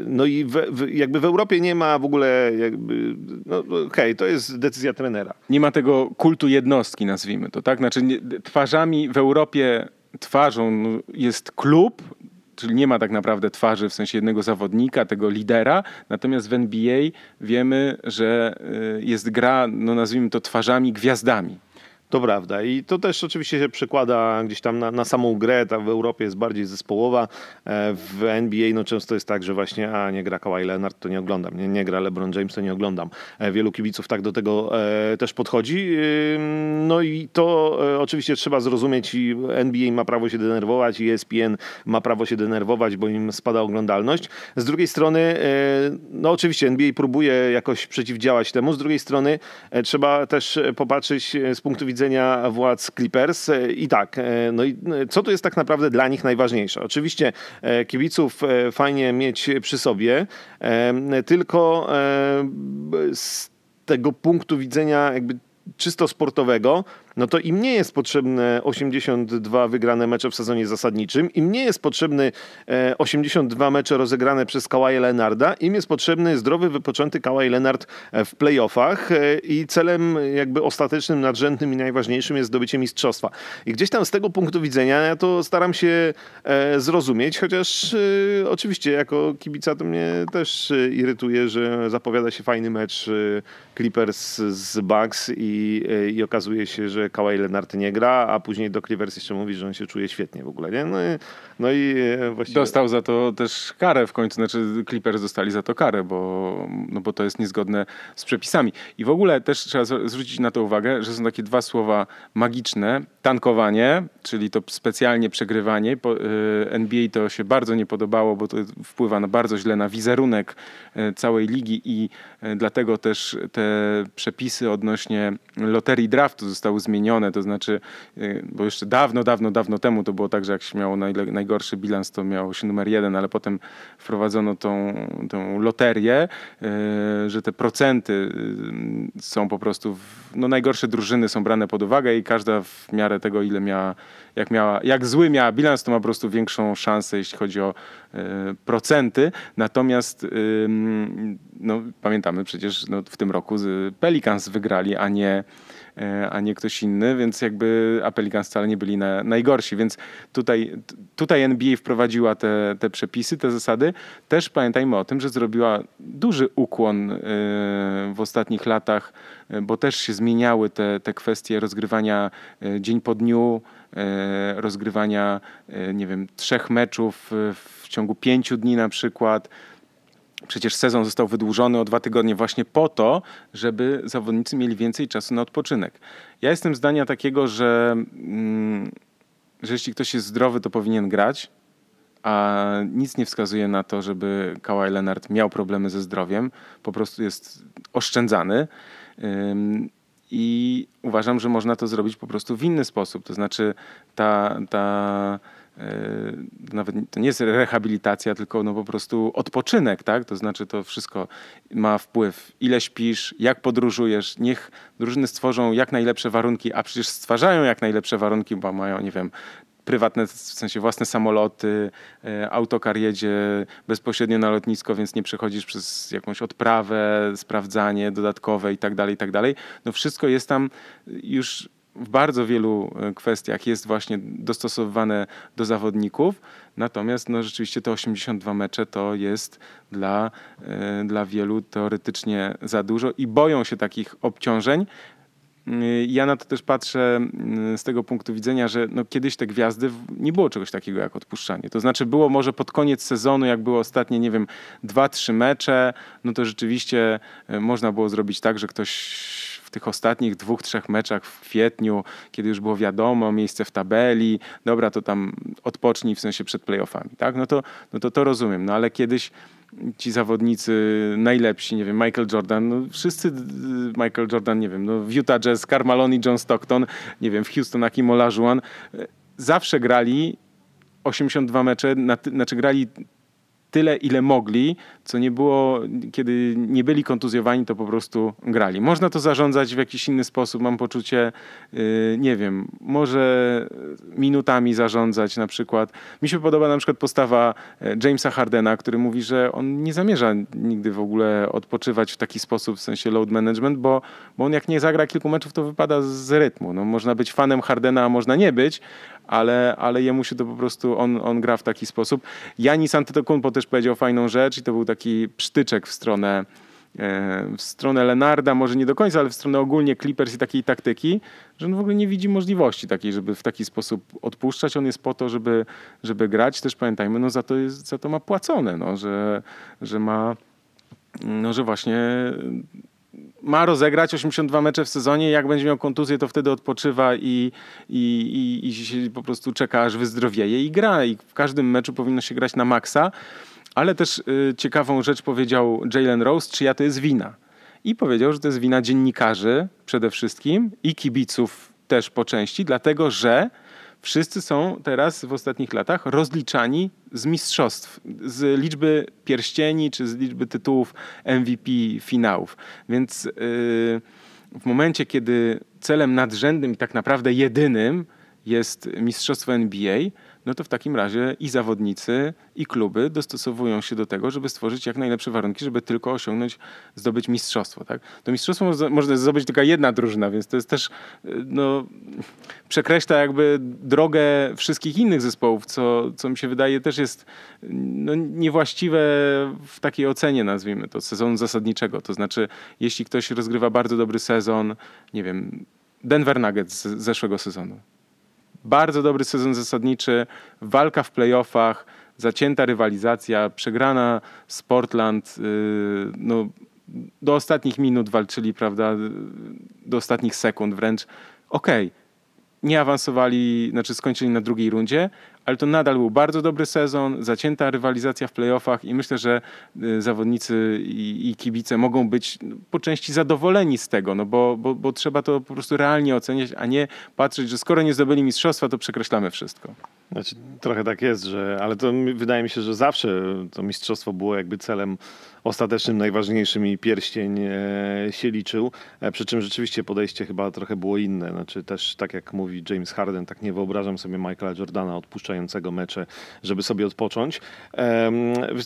no i w, w, jakby w Europie nie ma w ogóle jakby, no okej, okay, to jest decyzja trenera. Nie ma tego kultu jednostki, nazwijmy to, tak? Znaczy nie, twarzami w Europie twarzą no, jest klub, czyli nie ma tak naprawdę twarzy w sensie jednego zawodnika, tego lidera. Natomiast w NBA wiemy, że y, jest gra, no nazwijmy to twarzami, gwiazdami. To prawda. I to też oczywiście się przekłada gdzieś tam na, na samą grę, ta w Europie jest bardziej zespołowa, e, w NBA no często jest tak, że właśnie a nie gra Kawhi Leonard, to nie oglądam, nie, nie gra LeBron James, to nie oglądam. E, wielu kibiców tak do tego e, też podchodzi, no i to oczywiście trzeba zrozumieć i NBA ma prawo się denerwować i ESPN ma prawo się denerwować, bo im spada oglądalność. Z drugiej strony, no oczywiście NBA próbuje jakoś przeciwdziałać temu, z drugiej strony trzeba też popatrzeć z punktu widzenia widzenia władz Clippers. E, I tak, e, no i e, co tu jest tak naprawdę dla nich najważniejsze? Oczywiście kibiców fajnie mieć przy sobie, tylko z tego punktu widzenia jakby czysto sportowego, no to im nie jest potrzebne 82 wygrane mecze w sezonie zasadniczym, im nie jest potrzebny 82 e, mecze rozegrane przez Kawaja Lenarda, im jest potrzebny zdrowy, wypoczęty Kawhi Lenard e, w playoffach e, i celem jakby ostatecznym, nadrzędnym i najważniejszym jest zdobycie mistrzostwa. I gdzieś tam z tego punktu widzenia ja to staram się zrozumieć, chociaż oczywiście jako kibica to mnie też irytuje, że zapowiada się fajny mecz Clippers z Bucks i, i okazuje się, że Kawhi Leonard nie gra, a później do Clippers jeszcze mówi, że on się czuje świetnie w ogóle, nie? No i, no i e, właściwie... Dostał za to też karę w końcu, znaczy Clippers dostali za to karę, bo, no bo to jest niezgodne z przepisami. I w ogóle też trzeba zwrócić na to uwagę, że są takie dwa słowa magiczne. Tankowanie, czyli to specjalnie przegrywanie. E, NBA to się bardzo nie podobało, bo to wpływa na bardzo źle na wizerunek e, całej ligi i dlatego też te przepisy odnośnie loterii draftu zostały zmienione to znaczy, y, bo jeszcze dawno, dawno, dawno temu to było tak, że jak się miało najgorszy bilans, to miało się numer jeden, ale potem wprowadzono tą, tą loterię, y, że te procenty są po prostu, w, no najgorsze drużyny są brane pod uwagę i każda w miarę tego, ile miała, jak miała, jak zły miała bilans, to ma po prostu większą szansę, jeśli chodzi o procenty. Natomiast no, pamiętamy przecież no, w tym roku Pelicans wygrali, a nie E, a nie ktoś inny, więc jakby Pelicans wcale nie byli na, najgorsi, więc tutaj, tutaj NBA wprowadziła te, te przepisy, te zasady. Też pamiętajmy o tym, że zrobiła duży ukłon e, w ostatnich latach, e, bo też się zmieniały te, te kwestie rozgrywania dzień po dniu, rozgrywania, nie wiem, trzech meczów w ciągu pięciu dni na przykład, Przecież sezon został wydłużony o dwa tygodnie właśnie po to, żeby zawodnicy mieli więcej czasu na odpoczynek. Ja jestem zdania takiego, że, mm, że jeśli ktoś jest zdrowy, to powinien grać, a nic nie wskazuje na to, żeby Kawhi Leonard miał problemy ze zdrowiem. Po prostu jest oszczędzany. I uważam, że można to zrobić po prostu w inny sposób. To znaczy ta, ta nawet to nie jest rehabilitacja, tylko no po prostu odpoczynek, tak? To znaczy to wszystko ma wpływ, ile śpisz, jak podróżujesz. Niech drużyny stworzą jak najlepsze warunki, a przecież stwarzają jak najlepsze warunki, bo mają, nie wiem, prywatne, w sensie własne samoloty, e, autokar jedzie bezpośrednio na lotnisko, więc nie przechodzisz przez jakąś odprawę, sprawdzanie dodatkowe i tak dalej, i tak dalej. No wszystko jest tam już w bardzo wielu e, kwestiach jest właśnie dostosowywane do zawodników. Natomiast no, rzeczywiście te 82 mecze to jest dla, e, dla wielu teoretycznie za dużo i boją się takich obciążeń. Y, ja na to też patrzę y, z tego punktu widzenia, że no kiedyś te gwiazdy nie było czegoś takiego jak odpuszczanie. To znaczy było może pod koniec sezonu, jak były ostatnie, nie wiem, dwa, trzy mecze, no to rzeczywiście można było zrobić tak, że ktoś w tych ostatnich dwóch, trzech meczach w kwietniu, kiedy już było wiadomo, miejsce w tabeli, dobra, to tam odpocznij w sensie przed playoffami, tak? No to, no to to rozumiem, no ale kiedyś ci zawodnicy najlepsi, nie wiem, Michael Jordan, no wszyscy Michael Jordan, nie wiem, no w Utah Jazz, Carmaloni, John Stockton, nie wiem, w Houston Akim Olajuwon, zawsze grali 82 mecze, znaczy grali tyle, ile mogli, co nie było, kiedy nie byli kontuzjowani, to po prostu grali. Można to zarządzać w jakiś inny sposób, mam poczucie, y, nie wiem, może minutami zarządzać na przykład. Mi się podoba na przykład postawa e, Jamesa Hardena, który mówi, że on nie zamierza nigdy w ogóle odpoczywać w taki sposób, w sensie load management, bo, bo on jak nie zagra kilku meczów, to wypada z rytmu. No, można być fanem Hardena, a można nie być, ale, ale jemu się to po prostu, on, on gra w taki sposób. Janis Antetokounmpo też powiedział fajną rzecz i to był taki psztyczek w stronę e, w stronę Lenarda, może nie do końca, ale w stronę ogólnie Clippers i takiej taktyki, że on w ogóle nie widzi możliwości takiej, żeby w taki sposób odpuszczać. On jest po to, żeby, żeby grać. Też pamiętajmy, no za to, jest, za to ma płacone, no, że, że ma, no, że właśnie ma rozegrać 82 mecze w sezonie, jak będzie miał kontuzję, to wtedy odpoczywa i, i, i, i po prostu czeka, aż wyzdrowieje i gra. I w każdym meczu powinno się grać na maksa. Ale też y, ciekawą rzecz powiedział Jalen Rose, czyja to jest wina. I powiedział, że to jest wina dziennikarzy przede wszystkim i kibiców też po części, dlatego że wszyscy są teraz w ostatnich latach rozliczani z mistrzostw, z liczby pierścieni czy z liczby tytułów MVP finałów. Więc yy, w momencie, kiedy celem nadrzędnym i tak naprawdę jedynym jest mistrzostwo NBA, no to w takim razie i zawodnicy, i kluby dostosowują się do tego, żeby stworzyć jak najlepsze warunki, żeby tylko osiągnąć, zdobyć mistrzostwo. Tak? To mistrzostwo może zdobyć tylko jedna drużyna, więc to jest też, no, przekreśla jakby drogę wszystkich innych zespołów, co, co mi się wydaje też jest no, niewłaściwe w takiej ocenie, nazwijmy to, sezonu zasadniczego. To znaczy, jeśli ktoś rozgrywa bardzo dobry sezon, nie wiem, Denver Nuggets z zeszłego sezonu bardzo dobry sezon zasadniczy, walka w playoffach, zacięta rywalizacja, przegrana z Portland, y, no, do ostatnich minut walczyli, prawda, do ostatnich sekund wręcz. Okej, okay. nie awansowali, znaczy skończyli na drugiej rundzie, ale to nadal był bardzo dobry sezon, zacięta rywalizacja w playoffach i myślę, że y, zawodnicy i, i kibice mogą być po części zadowoleni z tego, no bo, bo, bo trzeba to po prostu realnie oceniać, a nie patrzeć, że skoro nie zdobyli mistrzostwa, to przekreślamy wszystko. Znaczy, trochę tak jest, że, ale to wydaje mi się, że zawsze to mistrzostwo było jakby celem ostatecznym, najważniejszym i pierścień e, się liczył. E, przy czym rzeczywiście podejście chyba trochę było inne. Znaczy też tak jak mówi James Harden, tak nie wyobrażam sobie Michaela Jordana odpuszczającego mecze, żeby sobie odpocząć.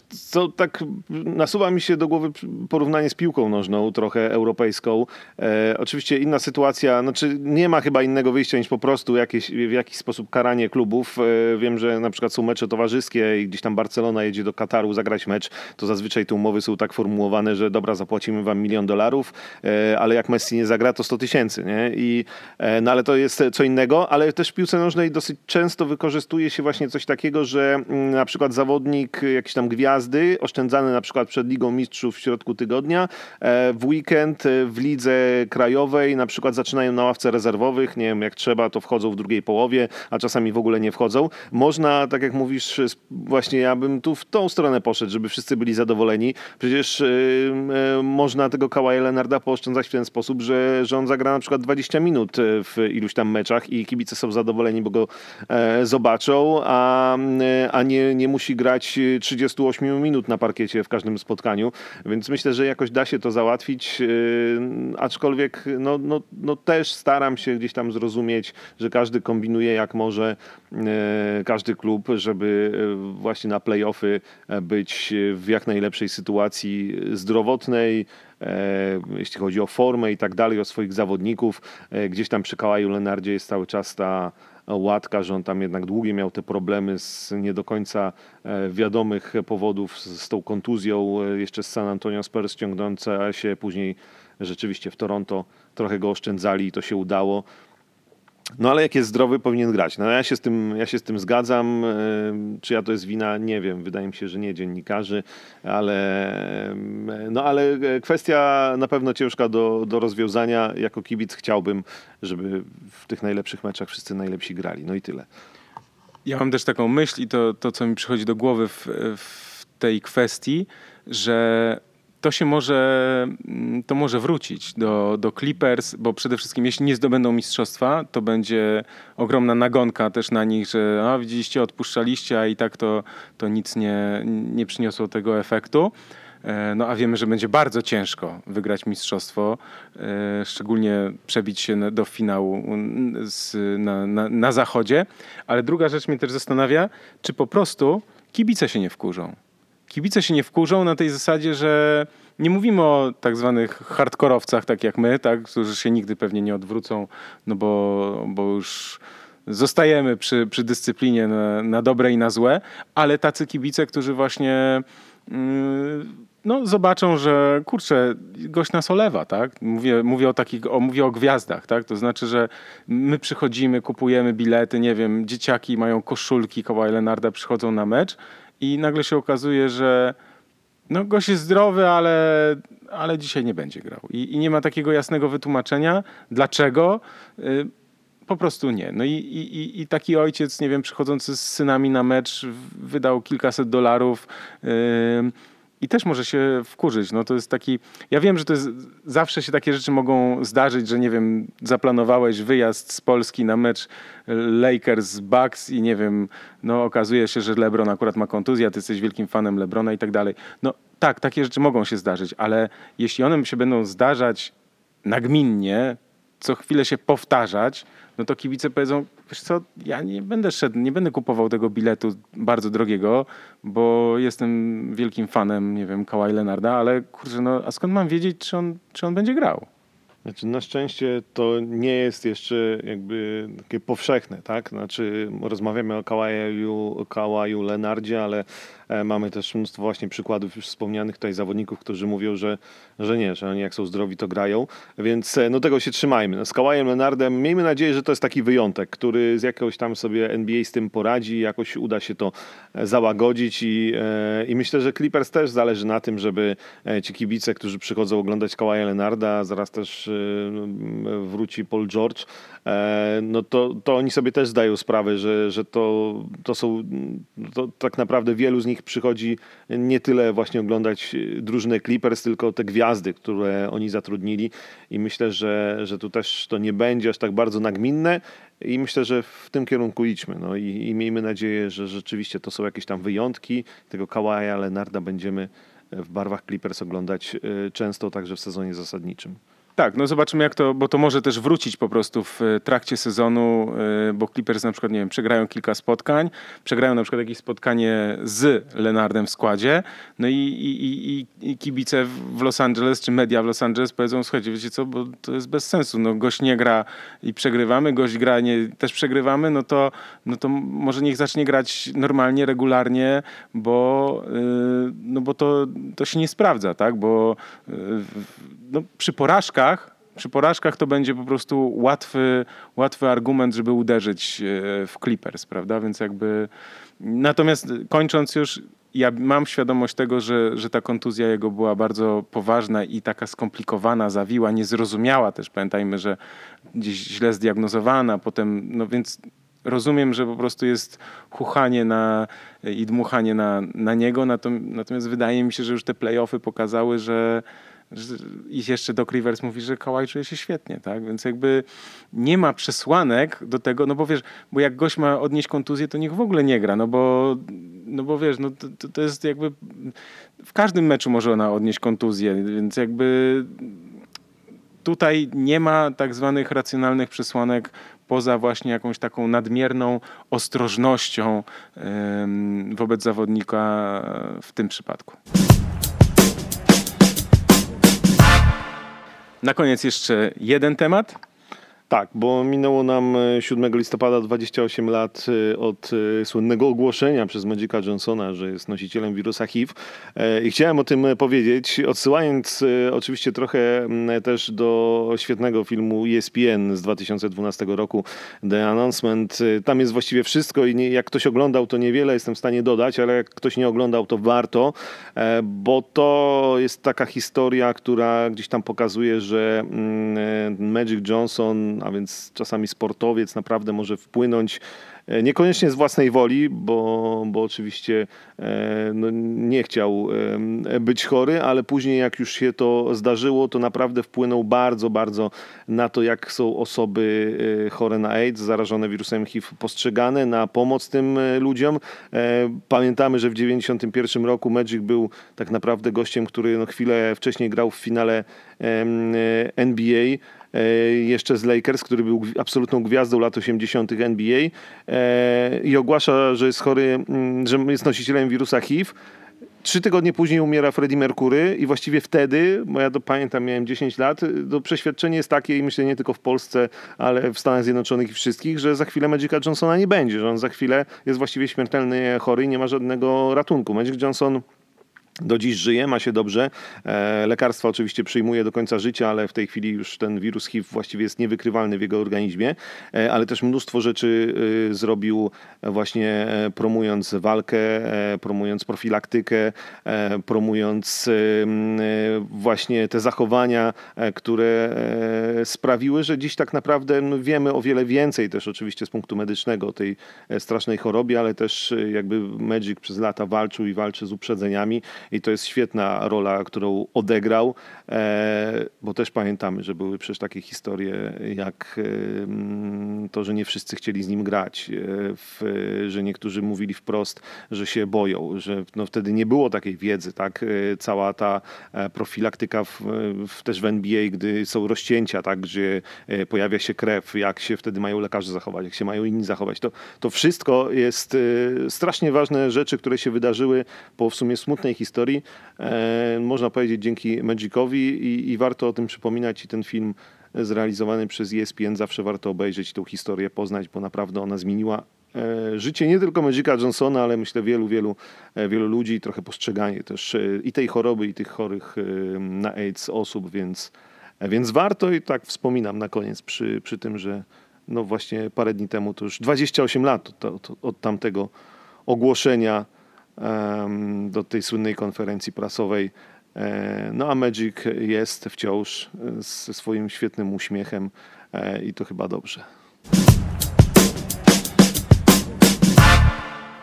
Co tak nasuwa mi się do głowy porównanie z piłką nożną, trochę europejską. E, oczywiście inna sytuacja, znaczy nie ma chyba innego wyjścia niż po prostu jakieś, w jakiś sposób karanie klubów. Wiem, że na przykład są mecze towarzyskie i gdzieś tam Barcelona jedzie do Kataru zagrać mecz, to zazwyczaj te umowy są tak formułowane, że dobra, zapłacimy wam milion dolarów, e, ale jak Messi nie zagra, to 100 tysięcy, nie? I, e, no ale to jest co innego, ale też w piłce nożnej dosyć często wykorzystuje się właśnie coś takiego, że mm, na przykład zawodnik jakiś tam gwiazdy, oszczędzany na przykład przed Ligą Mistrzów w środku tygodnia, e, w weekend w lidze krajowej na przykład zaczynają na ławce rezerwowych, nie wiem, jak trzeba, to wchodzą w drugiej połowie, a czasami w ogóle nie wchodzą. Można, tak jak mówisz, właśnie ja bym tu w tą stronę poszedł, żeby wszyscy byli zadowoleni. Przecież y, y, można tego Kawaja Leonarda pooszczędzać w ten sposób, że, że on zagra na przykład 20 minut y, w iluś tam meczach i kibice są zadowoleni, bo go e, zobaczą. a, a nie, nie musi grać 38 minut na parkiecie w każdym spotkaniu, więc myślę, że jakoś da się to załatwić, aczkolwiek no, no, no też staram się gdzieś tam zrozumieć, że każdy kombinuje jak może, każdy klub, żeby właśnie na playoffy być w jak najlepszej sytuacji zdrowotnej, E, jeśli chodzi o formę i tak dalej, o swoich zawodników. E, gdzieś tam przy Kałaju Lenardzie jest cały czas ta łatka, że on tam jednak długie miał te problemy z nie do końca e, wiadomych powodów z, tą kontuzją, jeszcze z San Antonio Spurs ciągnące się później rzeczywiście w Toronto trochę go oszczędzali i to się udało. No ale jak jest zdrowy, powinien grać. No ja się z tym, ja się z tym zgadzam. Czy ja to jest wina? Nie wiem. Wydaje mi się, że nie dziennikarzy, ale, no, ale kwestia na pewno ciężka do, do rozwiązania. Jako kibic chciałbym, żeby w tych najlepszych meczach wszyscy najlepsi grali. No i tyle. Ja mam też taką myśl i to, to co mi przychodzi do głowy w, w tej kwestii, że to się może, mm, to może wrócić do, do Clippers, bo przede wszystkim jeśli nie zdobędą mistrzostwa, to będzie ogromna nagonka też na nich, że a, widzieliście, odpuszczaliście, a i tak to, to nic nie, nie przyniosło tego efektu. E, no a wiemy, że będzie bardzo ciężko wygrać mistrzostwo, e, szczególnie przebić się do finału z, na, na, na zachodzie. Ale druga rzecz mnie też zastanawia, czy po prostu kibice się nie wkurzą kibice się nie wkurzą na tej zasadzie, że nie mówimy o tak zwanych hardkorowcach, tak jak my, tak, którzy się nigdy pewnie nie odwrócą, no bo, bo już zostajemy przy, przy dyscyplinie na, na dobre i na złe, ale tacy kibice, którzy właśnie yy, no, zobaczą, że kurczę, gość nas olewa, tak? Mówię, mówię, o takich, o, mówię o gwiazdach, tak? To znaczy, że my przychodzimy, kupujemy bilety, nie wiem, dzieciaki mają koszulki Kawhi Leonarda, przychodzą na mecz i nagle się okazuje, że no gość jest zdrowy, ale, ale dzisiaj nie będzie grał. I, I, nie ma takiego jasnego wytłumaczenia, dlaczego. Y, po prostu nie. No i, i, i taki ojciec, nie wiem, przychodzący z synami na mecz, wydał kilkaset dolarów. Yy, i też może się wkurzyć. No to jest taki, ja wiem, że to jest, zawsze się takie rzeczy mogą zdarzyć, że nie wiem, zaplanowałeś wyjazd z Polski na mecz Lakers Bucks i nie wiem, no okazuje się, że LeBron akurat ma kontuzję, a ty jesteś wielkim fanem LeBrona i tak dalej. No tak, takie rzeczy mogą się zdarzyć, ale jeśli one się będą zdarzać nagminnie, co chwilę się powtarzać, no to kibice powiedzą, wiesz co, ja nie będę szedł, nie będę kupował tego biletu bardzo drogiego, bo jestem wielkim fanem, nie wiem, Kawhi Leonarda, ale kurczę, no a skąd mam wiedzieć, czy on, czy on będzie grał? Znaczy, na szczęście to nie jest jeszcze jakby takie powszechne, tak? Znaczy, rozmawiamy o Kałaju, Kałaju Lenardzie, ale mamy też mnóstwo właśnie przykładów już wspomnianych tutaj zawodników, którzy mówią, że, że nie, że oni jak są zdrowi, to grają, więc e, no tego się trzymajmy. No, z Kałajem Lenardem miejmy nadzieję, że to jest taki wyjątek, który z jakiegoś tam sobie NBA z tym poradzi, jakoś uda się to e, załagodzić i, i myślę, że Clippers też zależy na tym, żeby ci kibice, którzy przychodzą oglądać Kałaja Lenarda, zaraz też wróci Paul George, e, no to, to oni sobie też zdają sprawę, że, że to, to są, to tak naprawdę wielu z nich przychodzi nie tyle właśnie oglądać drużynę Clippers, tylko te gwiazdy, które oni zatrudnili i myślę, że, że tu też to nie będzie aż tak bardzo nagminne i myślę, że w tym kierunku idźmy. No i, i miejmy nadzieję, że rzeczywiście to są jakieś tam wyjątki. Tego Kawaja Lenarda będziemy w barwach Clippers oglądać y, często także w sezonie zasadniczym. Tak, no zobaczymy jak to, bo to może też wrócić po prostu w e, trakcie sezonu, e, bo Clippers na przykład, nie wiem, przegrają kilka spotkań, przegrają na przykład jakieś spotkanie z Lenardem w składzie, no i, i, i, i kibice w Los Angeles, czy media w Los Angeles powiedzą, słuchajcie, wiecie co, bo to jest bez sensu, no gość nie gra i przegrywamy, gość gra nie, też przegrywamy, no to, no to może niech zacznie grać normalnie, regularnie, bo, yy, no bo to, to się nie sprawdza, tak, bo no, przy porażkach, przy porażkach to będzie po prostu łatwy, łatwy argument, żeby uderzyć e, w Clippers, prawda? Więc jakby. Natomiast kończąc już, ja mam świadomość tego, że, że ta kontuzja jego była bardzo poważna i taka skomplikowana, zawiła, niezrozumiała też. Pamiętajmy, że gdzieś źle zdiagnozowana, potem, no więc rozumiem, że po prostu jest chuchanie na, i dmuchanie na, na niego, natomiast wydaje mi się, że już te playoffy pokazały, że I jeszcze Doc Rivers mówi, że Kawhi czuje się świetnie, tak? Więc jakby nie ma przesłanek do tego, no bo wiesz, bo jak gość ma odnieść kontuzję, to niech w ogóle nie gra, no bo, no bo wiesz, no to, to jest jakby w każdym meczu może ona odnieść kontuzję, więc jakby tutaj nie ma tak zwanych racjonalnych przesłanek poza właśnie jakąś taką nadmierną ostrożnością wobec zawodnika w tym przypadku. Na koniec jeszcze jeden temat. Tak, bo minęło nam 7 e, listopada 28 lat e, od e, słynnego ogłoszenia przez Magica Johnsona, że jest nosicielem wirusa HIV. I chciałem o tym powiedzieć, odsyłając oczywiście trochę też do świetnego filmu ESPN z 2012 roku, The Announcement. Tam jest właściwie wszystko i jak ktoś oglądał, to niewiele jestem w stanie dodać, ale jak ktoś nie oglądał, to warto, bo to jest taka historia, która gdzieś tam pokazuje, że Magic Johnson a więc czasami sportowiec naprawdę może wpłynąć e, niekoniecznie z własnej woli, bo, bo oczywiście e, no, nie chciał e, być chory, ale później jak już się to zdarzyło, to naprawdę wpłynął bardzo, bardzo na to, jak są osoby chore na AIDS, zarażone wirusem HIV postrzegane, na pomoc tym ludziom. Pamiętamy, że w 1991 roku Magic był tak naprawdę gościem, który no, chwilę wcześniej grał w finale NBA E, jeszcze z Lakers, który był absolutną gwiazdą lat 80. NBA e, i ogłasza, że jest chory, mm, że jest nosicielem wirusa HIV. Trzy tygodnie później umiera Freddie Mercury i właściwie wtedy, bo ja to pamiętam, miałem 10 lat, to przeświadczenie jest takie i myślę nie tylko w Polsce, ale w Stanach Zjednoczonych i wszystkich, że za chwilę Magica Johnsona nie będzie, że on za chwilę jest właściwie śmiertelny chory i nie ma żadnego ratunku. Magic Johnson do dziś żyje, ma się dobrze. E, lekarstwa oczywiście przyjmuje do końca życia, ale w tej chwili już ten wirus HIV właściwie jest niewykrywalny w jego organizmie, e, ale też mnóstwo rzeczy y, zrobił właśnie e, promując walkę, promując profilaktykę, promując właśnie te zachowania, które sprawiły, że dziś tak naprawdę no, wiemy o wiele więcej też oczywiście z punktu medycznego o tej strasznej chorobie, ale też jakby Magic przez lata walczył i walczy z uprzedzeniami i to jest świetna rola, którą odegrał, e, bo też pamiętamy, że były przecież takie historie jak e, to, że nie wszyscy chcieli z nim grać, e, że niektórzy mówili wprost, że się boją, że no wtedy nie było takiej wiedzy, tak? Cała ta profilaktyka w, w, też w NBA, gdy są rozcięcia, tak? Gdzie pojawia się krew, jak się wtedy mają lekarze zachować, jak się mają inni zachować. To, to wszystko jest strasznie ważne rzeczy, które się wydarzyły po w sumie smutnej historii, historii, e, można powiedzieć dzięki Magicowi i, i warto o tym przypominać i ten film zrealizowany przez ESPN zawsze warto obejrzeć tą historię, poznać, bo naprawdę ona zmieniła e, życie nie tylko Magica Johnsona, ale myślę wielu, wielu, e, wielu ludzi, trochę postrzeganie też i tej choroby, i tych chorych na AIDS osób, więc, więc warto i tak wspominam na koniec przy, przy tym, że no właśnie parę dni temu, to już 28 lat od, od, od tamtego ogłoszenia do tej słynnej konferencji prasowej. E, no a Magic jest wciąż ze swoim świetnym uśmiechem e, i to chyba dobrze.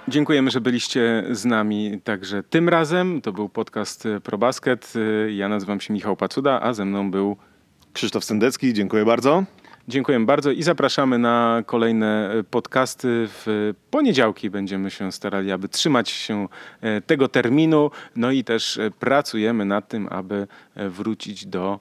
Dziękujemy, że byliście z nami także tym razem. To był podcast ProBasket. Ja nazywam się Michał Pacuda, a ze mną był Krzysztof Sendecki. Dziękuję bardzo. Dziękujemy bardzo i zapraszamy na kolejne e, podcasty. W poniedziałki będziemy się starali, aby trzymać się e, tego terminu. No i też e, pracujemy nad tym, aby wrócić do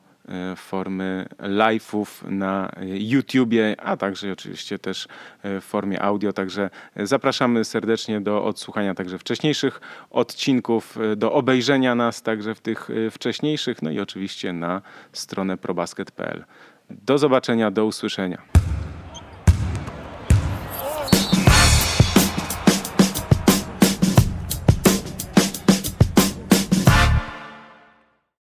formy live'ów na YouTubie, a także oczywiście też w formie audio. Także zapraszamy serdecznie do odsłuchania także wcześniejszych odcinków, do obejrzenia nas także w tych wcześniejszych, no i oczywiście na stronę probasket.pl. Do zobaczenia, do usłyszenia.